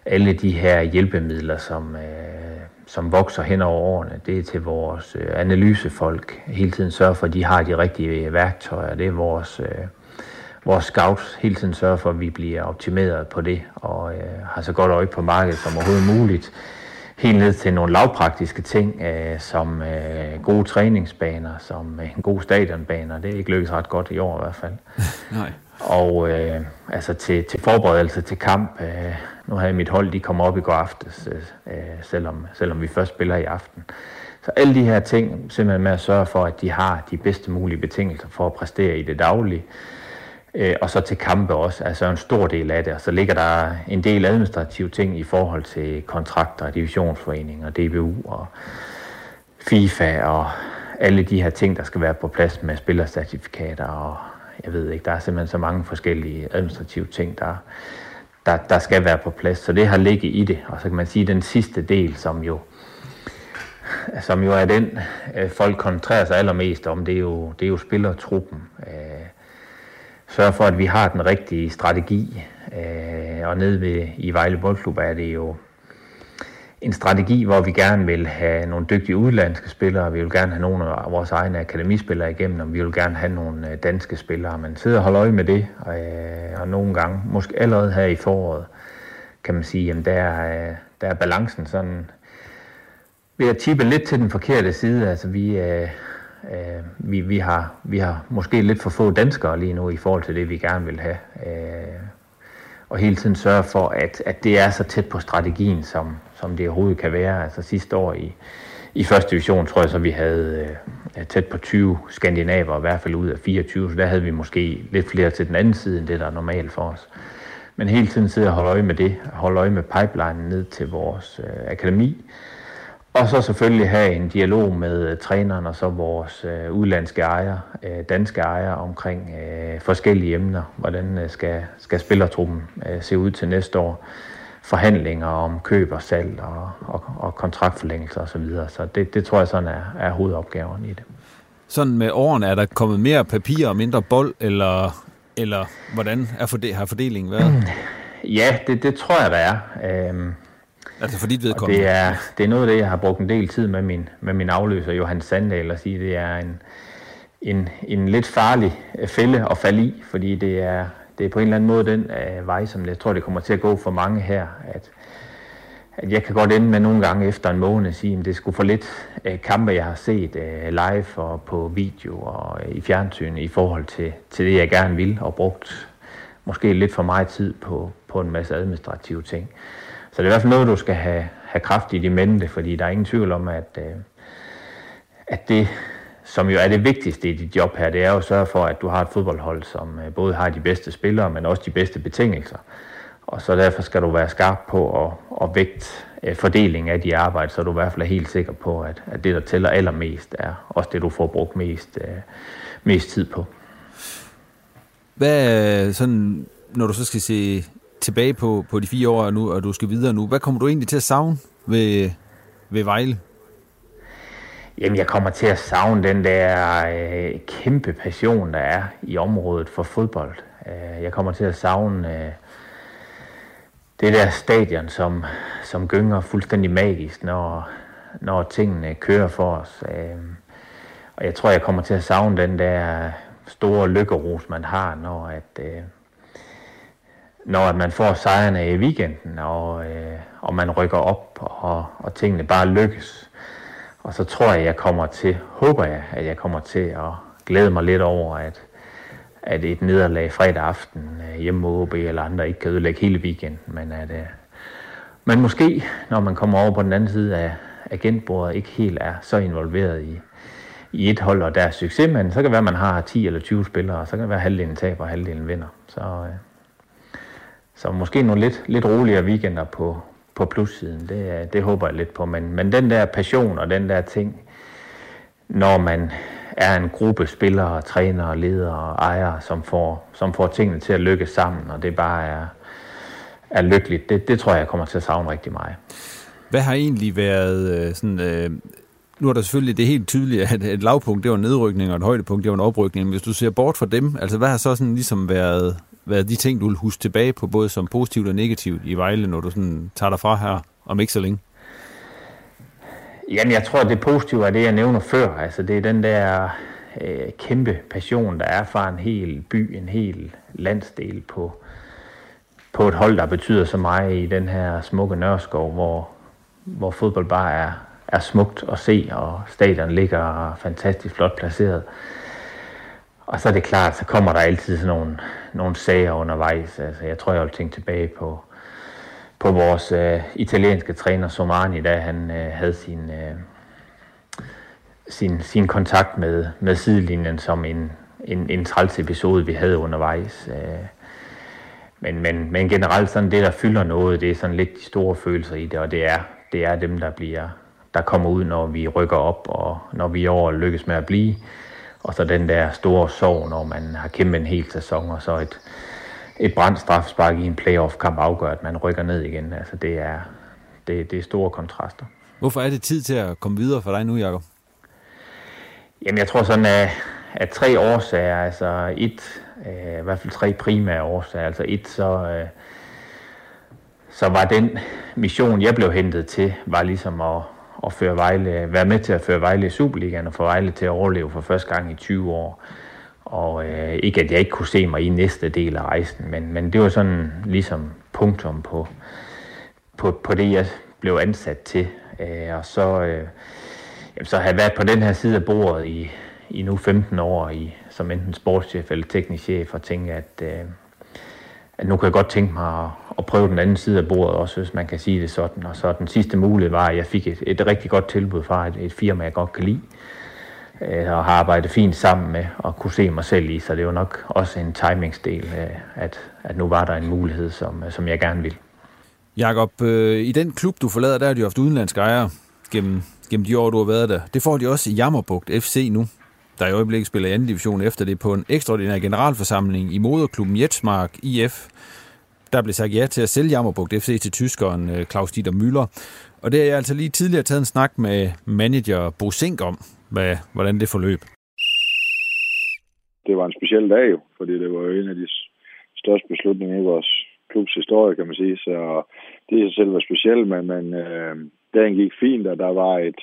alle de her hjælpemidler, som, øh, som vokser hen over årene. Det er til vores øh, analysefolk. Hele tiden sørge for, at de har de rigtige værktøjer. Det er vores, øh, vores scouts. Hele tiden sørge for, at vi bliver optimeret på det og øh, har så godt øje på markedet som overhovedet muligt helt ned til nogle lavpraktiske ting, øh, som øh, gode træningsbaner, som øh, en god stadionbaner. Det er ikke lykkedes ret godt i år i hvert fald. Nej. Og øh, altså til, til forberedelse til kamp, øh, nu havde mit hold, de kom op i går aftes, øh, øh, selvom, selvom vi først spiller i aften. Så alle de her ting, simpelthen med at sørge for, at de har de bedste mulige betingelser for at præstere i det daglige, Øh, og så til kampe også, altså en stor del af det. Og så ligger der en del administrative ting i forhold til kontrakter, divisionsforeninger, DBU og FIFA og alle de her ting, der skal være på plads med spillercertifikater og jeg ved ikke, der er simpelthen så mange forskellige administrative ting, der, der, der skal være på plads. Så det har ligget i det. Og så kan man sige, at den sidste del, som jo, som jo er den, øh, folk koncentrerer sig allermest om, det er jo, det er jo spillertruppen. Øh, sørge for, at vi har den rigtige strategi. Øh, og nede ved, i Vejle Boldklub er det jo en strategi, hvor vi gerne vil have nogle dygtige udlandske spillere, vi vil gerne have nogle af vores egne akademispillere igennem, og vi vil gerne have nogle øh, danske spillere. Man sidder og holder øje med det, og, øh, og nogle gange, måske allerede her i foråret, kan man sige, at der, øh, der er balancen sådan ved at tippe lidt til den forkerte side. Altså vi, Øh, vi, vi, har, vi har måske lidt for få danskere lige nu i forhold til det, vi gerne vil have. Øh, og hele tiden sørge for, at, at det er så tæt på strategien, som, som det overhovedet kan være. Altså sidste år i, i første division, tror jeg så, vi havde øh, tæt på 20 skandinaver, i hvert fald ud af 24, så der havde vi måske lidt flere til den anden side, end det, der er normalt for os. Men hele tiden sidde og holde øje med det, holde øje med pipeline ned til vores øh, akademi, og så selvfølgelig have en dialog med øh, træneren og så vores øh, udlandske ejere, øh, danske ejere omkring øh, forskellige emner. Hvordan øh, skal, skal spillertruppen øh, se ud til næste år? Forhandlinger om køb og salg og, og, og kontraktforlængelser osv. Så, videre. så det, det tror jeg sådan er, er hovedopgaven i det. Sådan med årene, er der kommet mere papir og mindre bold, eller, eller hvordan er fordel, har fordelingen været? Ja, det, det tror jeg, der er. Uh, Altså for dit vedkommende? Det er, det er noget af det, jeg har brugt en del tid med min, med min afløser, Johan Sandal, at sige, det er en, en, en lidt farlig fælde at falde i, fordi det er, det er på en eller anden måde den øh, vej, som jeg tror, det kommer til at gå for mange her, at, at jeg kan godt ende med nogle gange efter en måned at sige, at det skulle for lidt øh, kampe, jeg har set øh, live og på video og øh, i fjernsyn i forhold til, til det, jeg gerne vil, og brugt måske lidt for meget tid på, på en masse administrative ting. Så det er i hvert fald noget, du skal have, have kraft i de mente, fordi der er ingen tvivl om, at, øh, at det, som jo er det vigtigste i dit job her, det er jo at sørge for, at du har et fodboldhold, som øh, både har de bedste spillere, men også de bedste betingelser. Og så derfor skal du være skarp på at, at vægte øh, fordeling af de arbejde, så du i hvert fald er helt sikker på, at, at det, der tæller allermest, er også det, du får brugt mest, øh, mest tid på. Hvad sådan, når du så skal se tilbage på, på de fire år nu, og du skal videre nu, hvad kommer du egentlig til at savne ved, ved Vejle? Jamen, jeg kommer til at savne den der øh, kæmpe passion, der er i området for fodbold. Øh, jeg kommer til at savne øh, det der stadion, som, som gynger fuldstændig magisk, når, når tingene kører for os. Øh, og jeg tror, jeg kommer til at savne den der store lykkeros, man har, når at, øh, når at man får sejrene i weekenden, og, øh, og man rykker op, og, og tingene bare lykkes. Og så tror jeg, jeg kommer til, håber jeg, at jeg kommer til at glæde mig lidt over, at, at et nederlag fredag aften øh, hjemme mod OB eller andre ikke kan ødelægge hele weekenden, men at øh, man måske, når man kommer over på den anden side af agentbordet, ikke helt er så involveret i, i et hold og deres succes, men så kan det være, at man har 10 eller 20 spillere, og så kan det være, at halvdelen taber og halvdelen vinder. Så, øh, så måske nogle lidt, lidt roligere weekender på, på plussiden, det, det håber jeg lidt på. Men, men den der passion og den der ting, når man er en gruppe spillere, trænere, ledere og ejere, som får, som får tingene til at lykkes sammen, og det bare er, er lykkeligt, det, det tror jeg, jeg kommer til at savne rigtig meget. Hvad har egentlig været øh, sådan, øh, nu er der selvfølgelig det helt tydeligt, at et lavpunkt, det var en nedrykning, og et højdepunkt, det var en oprykning. Men hvis du ser bort fra dem, altså hvad har så sådan ligesom været, været de ting, du vil huske tilbage på, både som positivt og negativt i Vejle, når du sådan tager dig fra her om ikke så længe? Jamen, jeg tror, at det positive er det, jeg nævner før. Altså, det er den der øh, kæmpe passion, der er fra en hel by, en hel landsdel på, på et hold, der betyder så meget i den her smukke Nørskov, hvor, hvor fodbold bare er, er smukt at se, og stadion ligger fantastisk flot placeret. Og så er det klart, så kommer der altid sådan nogle, nogle sager undervejs. Altså, jeg tror, jeg vil tænke tilbage på, på vores øh, italienske træner Somani, da han øh, havde sin, øh, sin, sin kontakt med, med sidelinjen som en, en, en træls episode, vi havde undervejs. Øh, men, men, men generelt sådan det, der fylder noget, det er sådan lidt de store følelser i det, og det er, det er dem, der bliver der kommer ud, når vi rykker op, og når vi over lykkes med at blive. Og så den der store sorg, når man har kæmpet en hel sæson, og så et, et brændt straffespark i en playoff-kamp afgør, at man rykker ned igen. Altså det er, det, det er store kontraster. Hvorfor er det tid til at komme videre for dig nu, Jacob? Jamen jeg tror sådan, at, at tre årsager, altså et, øh, i hvert fald tre primære årsager. Altså et, så, øh, så var den mission, jeg blev hentet til, var ligesom at, at føre Vejle, være med til at føre Vejle i Superligaen og få Vejle til at overleve for første gang i 20 år. Og øh, ikke at jeg ikke kunne se mig i næste del af rejsen, men, men det var sådan ligesom punktum på, på, på det, jeg blev ansat til. Øh, og så, øh, jamen, så har jeg været på den her side af bordet i, i nu 15 år i, som enten sportschef eller teknisk chef og tænke, at, øh, at nu kan jeg godt tænke mig at, at prøve den anden side af bordet også, hvis man kan sige det sådan. Og så den sidste mulighed var, at jeg fik et, et rigtig godt tilbud fra et, et firma, jeg godt kan lide, øh, og har arbejdet fint sammen med og kunne se mig selv i, så det var nok også en timingsdel, øh, at, at nu var der en mulighed, som, som jeg gerne vil. Jakob, øh, i den klub, du forlader, der har de haft udenlandske ejere gennem, gennem de år, du har været der. Det får de også i Jammerbugt FC nu, der i øjeblikket spiller i anden division efter det på en ekstraordinær generalforsamling i moderklubben Jetsmark IF. Der blev sagt ja til at sælge Jammerbugt FC til tyskeren øh, Claus Dieter Müller. Og det har jeg altså lige tidligere taget en snak med manager Bo Sink om, hvad, hvordan det forløb. Det var en speciel dag jo, fordi det var jo en af de største beslutninger i vores klubs historie, kan man sige. Så det i sig selv var specielt, men, men øh, dagen gik fint, og der var et,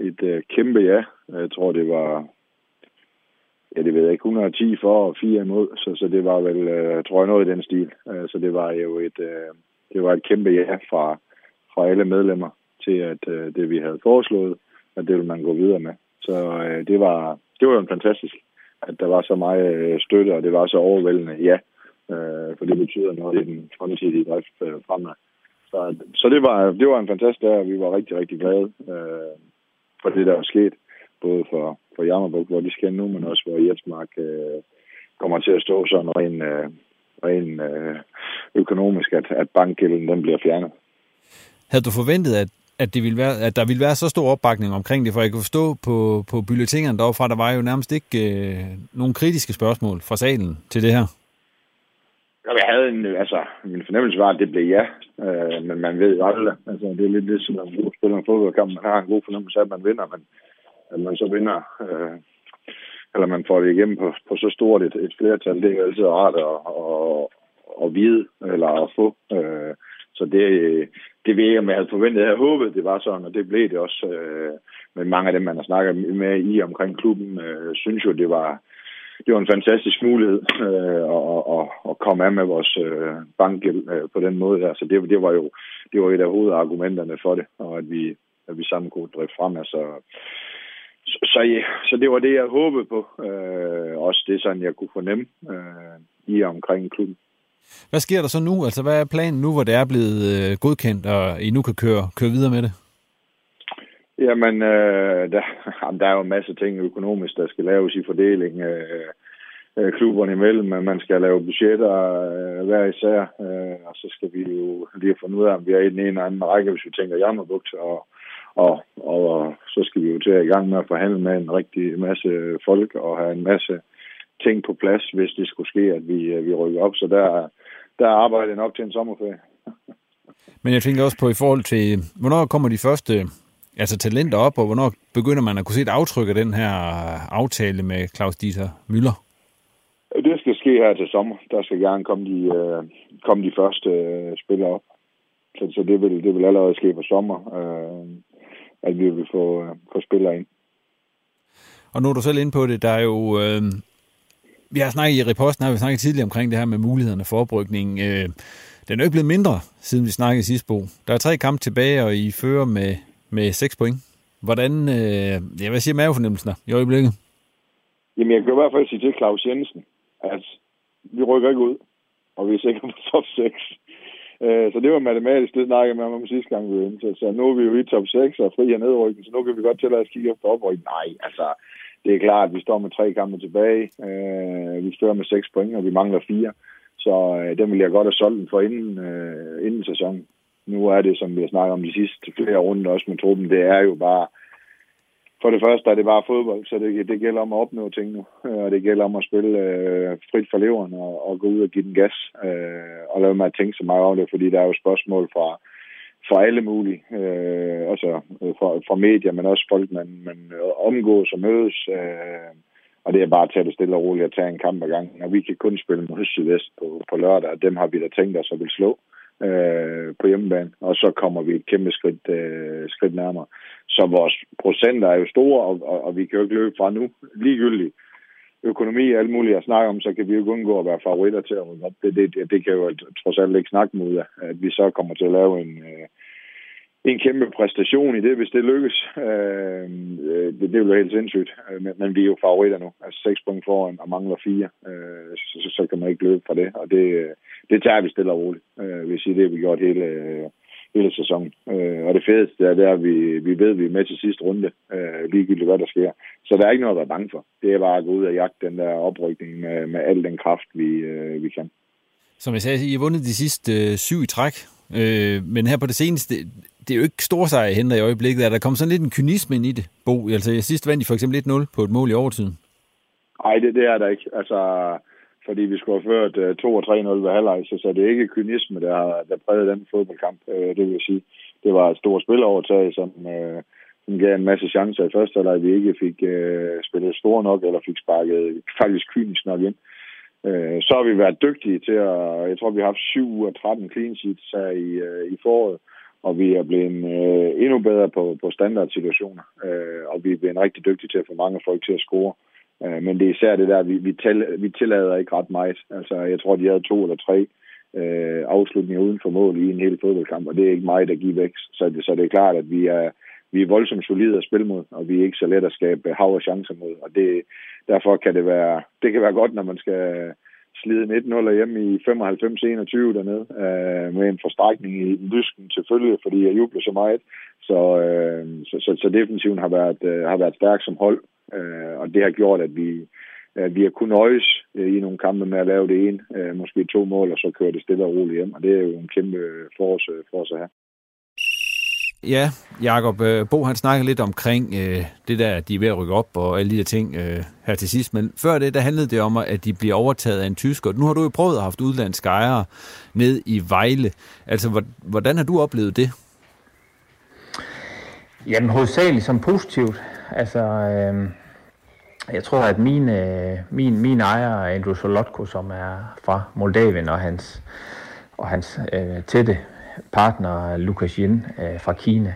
et øh, kæmpe ja. Jeg tror, det var ja, det ved jeg ikke, 110 for og 4 imod, så, så det var vel, øh, tror jeg, noget i den stil. Øh, så det var jo et, øh, det var et kæmpe ja fra, fra alle medlemmer til, at øh, det vi havde foreslået, at det ville man gå videre med. Så øh, det var det var jo fantastisk, at der var så meget øh, støtte, og det var så overvældende ja, øh, for det betyder noget i den fremtidige drift øh, fremad. Så, så det, var, det var en fantastisk dag, og vi var rigtig, rigtig glade øh, for det, der var sket. Både for, for Jammerbuk, hvor de skal nu, men også hvor Jetsmark øh, kommer til at stå sådan rent, øh, ren øh, økonomisk, at, at bankgælden den bliver fjernet. Havde du forventet, at, at, det ville være, at der ville være så stor opbakning omkring det? For jeg kunne forstå på, på bulletinerne derovre, der var jo nærmest ikke øh, nogen kritiske spørgsmål fra salen til det her. Jeg havde en, altså, min fornemmelse var, at det blev ja, øh, men man ved jo aldrig. Altså, det er lidt ligesom, at man spiller en fodboldkamp. Man har en god fornemmelse af, at man vinder, men at man så vinder, øh, eller man får det igennem på, på så stort et, et flertal, det er jo altid rart at, at, at vide, eller at få. Øh, så det, det ved jeg, om jeg havde forventet. Jeg havde håbet, det var sådan, og det blev det også. Øh, men mange af dem, man har snakket med i omkring klubben, øh, synes jo, det var, det var en fantastisk mulighed øh, at, at, at komme af med vores øh, bankgæld øh, på den måde der. Så det, det var jo det var et af hovedargumenterne for det, og at vi, at vi sammen kunne drive frem. Altså, så, ja, så det var det, jeg håbede på. Øh, også det sådan, jeg kunne fornemme øh, i omkring klubben. Hvad sker der så nu? Altså, hvad er planen nu, hvor det er blevet øh, godkendt, og I nu kan køre, køre videre med det? Jamen, øh, der, jamen, der er jo en masse ting økonomisk, der skal laves i fordeling øh, øh, klubberne imellem, men man skal lave budgetter øh, hver især, øh, og så skal vi jo lige fundet ud af, om vi er i den ene eller anden række, hvis vi tænker jammerbugt, og, og, og så skal vi jo til at i gang med at forhandle med en rigtig masse folk og have en masse ting på plads, hvis det skulle ske, at vi, vi rykker op. Så der, der er arbejdet nok til en sommerferie. Men jeg tænker også på i forhold til, hvornår kommer de første altså talenter op, og hvornår begynder man at kunne se et aftryk af den her aftale med Claus Dieter Møller? Det skal ske her til sommer. Der skal gerne komme de, øh, komme de første øh, spillere op. Så, så det, vil, det vil allerede ske på sommer, øh, at vi vil få, øh, få spillere ind. Og nu er du selv inde på det, der er jo... Øh, vi har snakket i reposten, har vi snakket tidligere omkring det her med mulighederne for oprykning. Øh, den er jo ikke blevet mindre, siden vi snakkede sidste bo. Der er tre kampe tilbage, og I fører med, med seks point. Hvordan, øh, ja, hvad siger mavefornemmelsen i øjeblikket? Jamen, jeg kan i hvert fald sige til Claus Jensen, at vi rykker ikke ud, og vi er sikre på top 6. Øh, så det var matematisk, det snakkede med om sidste gang, vi var inde. Så, så nu er vi jo i top 6 og fri af nedrykken, så nu kan vi godt til at kigge efter oprykning. Nej, altså, det er klart, at vi står med tre kampe tilbage. Øh, vi står med seks point, og vi mangler fire. Så øh, den vil jeg godt have solgt den for inden, øh, inden sæsonen. Nu er det, som vi har snakket om de sidste flere runder også med truppen, det er jo bare, for det første er det bare fodbold, så det, det gælder om at opnå ting nu. Øh, og det gælder om at spille øh, frit for leveren og, og gå ud og give den gas. Øh, og lade mig at tænke så meget over det, fordi der er jo spørgsmål fra, fra alle mulige, øh, altså øh, fra, fra medier, men også folk, man, man omgås og mødes. Øh, og det er bare at tage det stille og roligt og tage en kamp ad gangen. Og vi kan kun spille mod Sydvest på, på lørdag, og dem har vi da tænkt os at vil slå øh, på hjemmebane. Og så kommer vi et kæmpe skridt, øh, skridt nærmere. Så vores procenter er jo store, og, og, og vi kan jo ikke løbe fra nu. Ligegyldigt økonomi og alt muligt at snakke om, så kan vi jo ikke undgå at være favoritter til at rykke op. Det, det, det kan jo trods alt ikke snakke mod, at vi så kommer til at lave en, øh, en kæmpe præstation i det, hvis det lykkes. Øh, øh det, det vil jo helt sindssygt. Øh, men, men vi er jo favoritter nu. Altså seks point foran og mangler fire. Øh, så, så, så kan man ikke løbe fra det. Og det, øh, det tager vi stille og roligt. Øh, vil sige, det har vi gjort hele, hele sæsonen. Øh, og det fedeste er, det er, at vi, vi ved, at vi er med til sidste runde, øh, ligegyldigt hvad der sker. Så der er ikke noget at være bange for. Det er bare at gå ud og jagte den der oprykning med, med al den kraft, vi, øh, vi kan. Som jeg sagde, I har vundet de sidste øh, syv i træk. Øh, men her på det seneste, det er jo ikke stor sejr henter i øjeblikket. Er der kommet sådan lidt en kynisme ind i det, Bo? Altså, sidst vandt I for eksempel 1-0 på et mål i overtiden. Nej, det, det er der ikke. Altså, fordi vi skulle have ført øh, 2 3-0 ved halvleg, så, så det er ikke kynisme, der, der prægede den fodboldkamp, uh, det vil jeg sige. Det var et stort spilovertag, som, uh, som gav en masse chancer i første halvleg, vi ikke fik uh, spillet store nok, eller fik sparket faktisk kynisk nok ind. Øh, så har vi været dygtige til at, jeg tror, vi har haft 7 ud af 13 clean sheets her i, øh, i foråret, og vi er blevet øh, endnu bedre på, på standardsituationer, øh, og vi er blevet rigtig dygtige til at få mange folk til at score. Øh, men det er især det der, vi, vi, tæl, vi tillader ikke ret meget. Altså, jeg tror, de havde to eller tre øh, afslutninger uden for mål i en hel fodboldkamp, og det er ikke mig, der giver væk. Så det, så det er klart, at vi er, vi er voldsomt solide at spille mod, og vi er ikke så let at skabe hav og chancer mod. Og det, derfor kan det være, det kan være godt, når man skal slide 1-0 hjemme i 95-21 dernede, øh, med en forstrækning i lysken selvfølgelig, fordi jeg jubler så meget. Så, øh, så, så, så defensiven har været, øh, har været stærk som hold, øh, og det har gjort, at vi, øh, vi har kunnet nøjes øh, i nogle kampe med at lave det ene, øh, måske to mål, og så køre det stille og roligt hjem, og det er jo en kæmpe for os, for os at have. Ja, Jakob øh, Bo han snakker lidt omkring øh, det der, at de er ved at rykke op og alle de der ting øh, her til sidst. Men før det, der handlede det om, at de bliver overtaget af en tysker. Nu har du jo prøvet at have haft udlandske ejere ned i Vejle. Altså, hvordan har du oplevet det? Jamen, hovedsageligt som positivt. Altså, øh, jeg tror, at min, øh, min, min ejer, Andrew Solotko, som er fra Moldavien, og hans, og hans øh, tætte partner Lukas Yin øh, fra Kina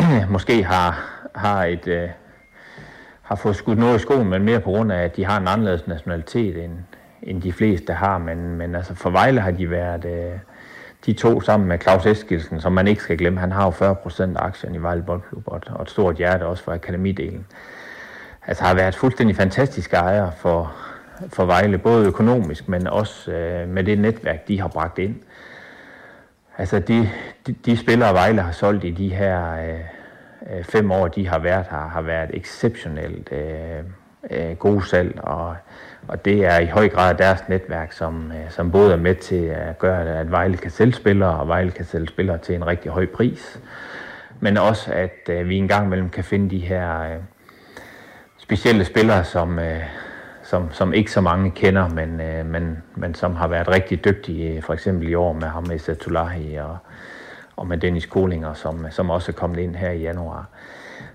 måske har, har et øh, har fået skudt noget i skoen, men mere på grund af, at de har en anderledes nationalitet, end, end de fleste har. Men, men altså for Vejle har de været øh, de to sammen med Claus Eskilsen, som man ikke skal glemme. Han har jo 40 procent af aktien i Vejle Boldklub, og, og et stort hjerte også for akademidelen. Altså har været fuldstændig fantastiske ejere for, for Vejle, både økonomisk, men også øh, med det netværk, de har bragt ind. Altså de, de, de spillere, Vejle har solgt i de her øh, øh fem år, de har været her, har været exceptionelt øh, øh, gode salg, og, og det er i høj grad deres netværk, som, øh, som både er med til at gøre, at Vejle kan sælge spillere, og Vejle kan sælge spillere til en rigtig høj pris. Men også, at øh, vi engang imellem kan finde de her øh, specielle spillere, som, som, som ikke så mange kender, men, men, men som har været rigtig dygtige, for eksempel i år med ham med Satulahi og, og med Dennis Kolinger, som, som også er kommet ind her i januar.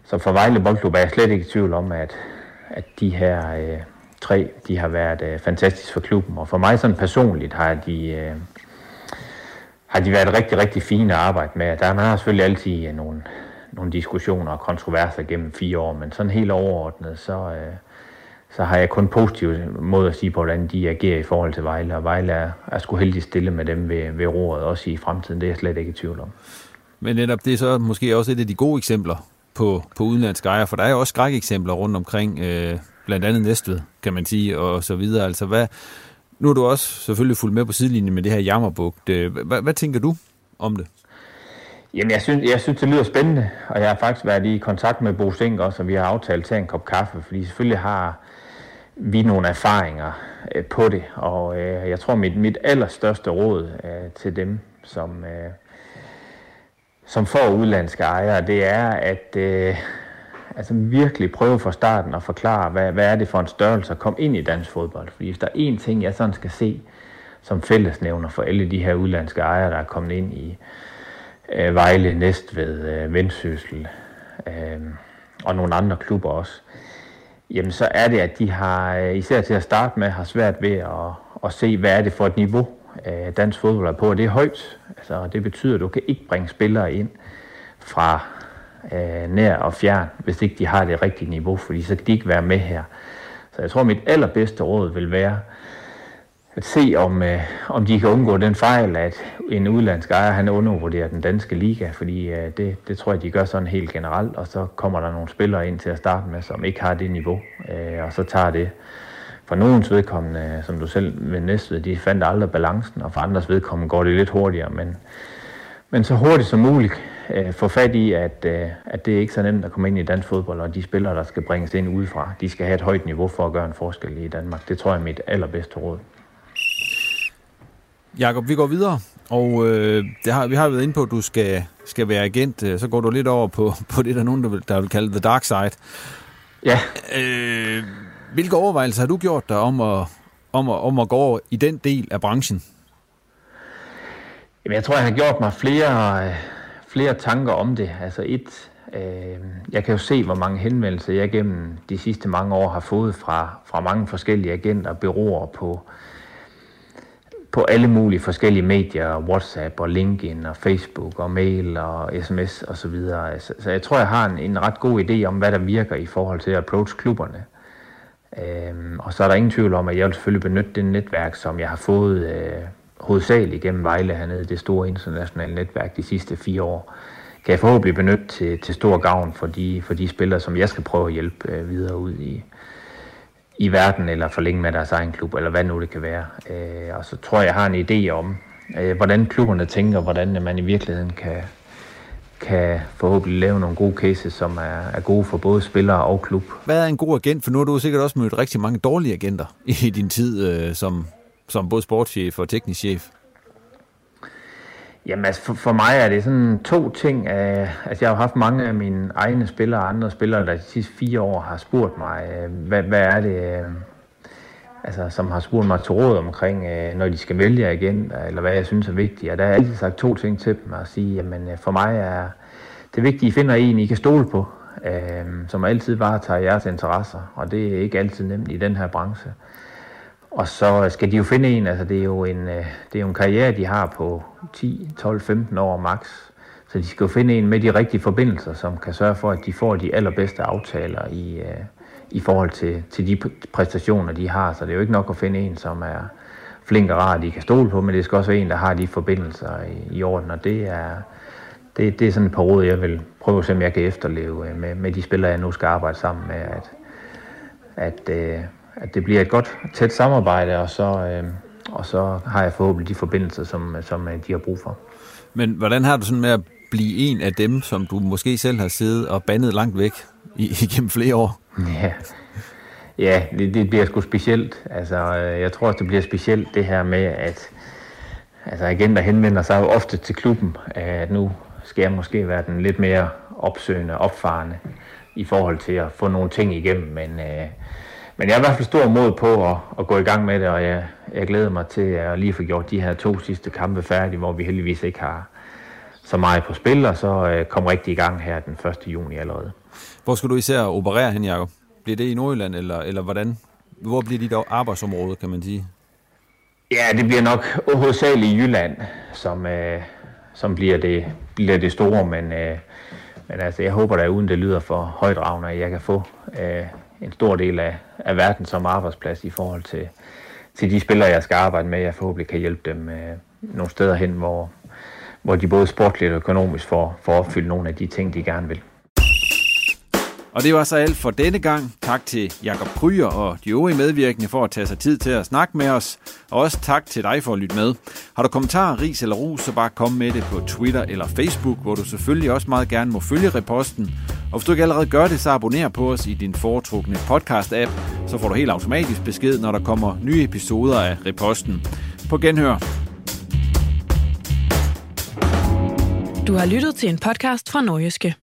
Så for Vejle Boldklub er jeg slet ikke i tvivl om, at, at de her øh, tre, de har været øh, fantastisk for klubben. Og for mig sådan personligt har de, øh, har de været rigtig, rigtig fine at arbejde med. Der man har selvfølgelig altid øh, nogle, nogle diskussioner og kontroverser gennem fire år, men sådan helt overordnet, så, øh, så har jeg kun positive måde at sige på, hvordan de agerer i forhold til Vejle, og Vejle er, er sgu heldig stille med dem ved, ved roret, også i fremtiden. Det er jeg slet ikke i tvivl om. Men netop det er så måske også et af de gode eksempler på, på udenlandske ejere, for der er jo også skrækeksempler rundt omkring, øh, blandt andet Næstved, kan man sige, og så videre. Altså, hvad, nu er du også selvfølgelig fuldt med på sidelinjen med det her jammerbugt. Hvad, hvad tænker du om det? Jamen, jeg synes, jeg synes, det lyder spændende, og jeg har faktisk været i kontakt med Bo Sink også, og vi har aftalt til en kop kaffe, fordi selvfølgelig har vi nogle erfaringer øh, på det, og øh, jeg tror, mit, mit allerstørste råd øh, til dem, som, øh, som får udlandske ejere, det er at øh, altså virkelig prøve fra starten at forklare, hvad, hvad er det for en størrelse at komme ind i dansk fodbold. Fordi hvis der er én ting, jeg sådan skal se som fællesnævner for alle de her udlandske ejere, der er kommet ind i øh, Vejle, Næstved, øh, Vendsyssel øh, og nogle andre klubber også, jamen så er det, at de har, øh, især til at starte med, har svært ved at, at se, hvad er det for et niveau, øh, dansk fodbold er på, og det er højt. Altså, det betyder, at du kan ikke bringe spillere ind fra øh, nær og fjern, hvis ikke de har det rigtige niveau, fordi så kan de ikke være med her. Så jeg tror, mit allerbedste råd vil være, at se, om, øh, om de kan undgå den fejl, at en udlandsk ejer han undervurderer den danske liga, fordi øh, det, det tror jeg, de gør sådan helt generelt, og så kommer der nogle spillere ind til at starte med, som ikke har det niveau, øh, og så tager det for nogens vedkommende, som du selv ved næste de fandt aldrig balancen, og for andres vedkommende går det lidt hurtigere, men, men så hurtigt som muligt øh, få fat i, at, øh, at det er ikke så nemt at komme ind i dansk fodbold, og de spillere, der skal bringes ind udefra, de skal have et højt niveau for at gøre en forskel i Danmark. Det tror jeg er mit allerbedste råd. Jakob, vi går videre, og øh, det har, vi har været inde på, at du skal, skal være agent. Øh, så går du lidt over på, på det, der er nogen, der vil, der vil kalde the dark side. Ja. Øh, hvilke overvejelser har du gjort dig om at, om, at, om at gå over i den del af branchen? Jamen, jeg tror, jeg har gjort mig flere, flere tanker om det. Altså et, Øh, jeg kan jo se, hvor mange henvendelser jeg gennem de sidste mange år har fået fra, fra mange forskellige agenter, byråer på, på alle mulige forskellige medier, WhatsApp og LinkedIn og Facebook og mail og sms og så videre. Så, så jeg tror, jeg har en, en ret god idé om, hvad der virker i forhold til at approach klubberne. Øhm, og så er der ingen tvivl om, at jeg vil selvfølgelig benytte det netværk, som jeg har fået øh, hovedsageligt gennem Vejle hernede, det store internationale netværk de sidste fire år, kan jeg forhåbentlig benytte til, til stor gavn for de, for de spillere, som jeg skal prøve at hjælpe øh, videre ud i, i verden, eller forlænge med deres egen klub, eller hvad nu det kan være. Øh, og så tror jeg, jeg har en idé om, øh, hvordan klubberne tænker, hvordan man i virkeligheden kan, kan forhåbentlig lave nogle gode cases, som er, er gode for både spillere og klub. Hvad er en god agent? For nu har du sikkert også mødt rigtig mange dårlige agenter i din tid øh, som, som både sportschef og teknisk chef. Jamen altså for, for mig er det sådan to ting. Uh, altså jeg har haft mange af mine egne spillere og andre spillere, der de sidste fire år har spurgt mig, uh, hvad, hvad er det, uh, altså som har spurgt mig til råd omkring, uh, når de skal vælge igen, eller hvad jeg synes er vigtigt. Og der har jeg altid sagt to ting til dem, at sige, jamen uh, for mig er det vigtige, at I finder en, I kan stole på, uh, som altid varetager jeres interesser, og det er ikke altid nemt i den her branche. Og så skal de jo finde en, altså det er jo en, øh, det er jo en karriere, de har på 10, 12, 15 år max. Så de skal jo finde en med de rigtige forbindelser, som kan sørge for, at de får de allerbedste aftaler i, øh, i forhold til, til de præstationer, de har. Så det er jo ikke nok at finde en, som er flink og rar, de kan stole på, men det skal også være en, der har de forbindelser i, i orden. Og det er, det, det er sådan et par råd, jeg vil prøve at se, om jeg kan efterleve øh, med, med de spillere, jeg nu skal arbejde sammen med. At, at, at det bliver et godt, tæt samarbejde, og så, øh, og så har jeg forhåbentlig de forbindelser, som, som de har brug for. Men hvordan har du sådan med at blive en af dem, som du måske selv har siddet og bandet langt væk igennem flere år? Ja, ja det, det bliver sgu specielt. Altså, jeg tror også, det bliver specielt det her med, at altså agenter henvender sig jo ofte til klubben, at nu skal jeg måske være den lidt mere opsøgende, opfarende i forhold til at få nogle ting igennem, men øh, men jeg har i hvert fald stor mod på at, at gå i gang med det, og jeg, jeg glæder mig til at lige få gjort de her to sidste kampe færdige, hvor vi heldigvis ikke har så meget på spil, og så øh, kommer rigtig i gang her den 1. juni allerede. Hvor skal du især operere hen, Jacob? Bliver det i Nordjylland, eller, eller hvordan? Hvor bliver dit arbejdsområde, kan man sige? Ja, det bliver nok hovedsageligt i Jylland, som, øh, som bliver, det, bliver det store, men, øh, men altså, jeg håber da, uden det lyder for højdragende, at jeg kan få øh, en stor del af, af verden som arbejdsplads i forhold til, til de spillere, jeg skal arbejde med. Jeg forhåbentlig kan hjælpe dem øh, nogle steder hen, hvor, hvor de både sportligt og økonomisk får, får opfyldt nogle af de ting, de gerne vil. Og det var så alt for denne gang. Tak til Jakob Kryer og de øvrige medvirkende for at tage sig tid til at snakke med os. Og også tak til dig for at lytte med. Har du kommentarer, ris eller ros, så bare kom med det på Twitter eller Facebook, hvor du selvfølgelig også meget gerne må følge reposten. Og hvis du ikke allerede gør det, så abonner på os i din foretrukne podcast-app, så får du helt automatisk besked, når der kommer nye episoder af reposten. På genhør. Du har lyttet til en podcast fra Norgeske.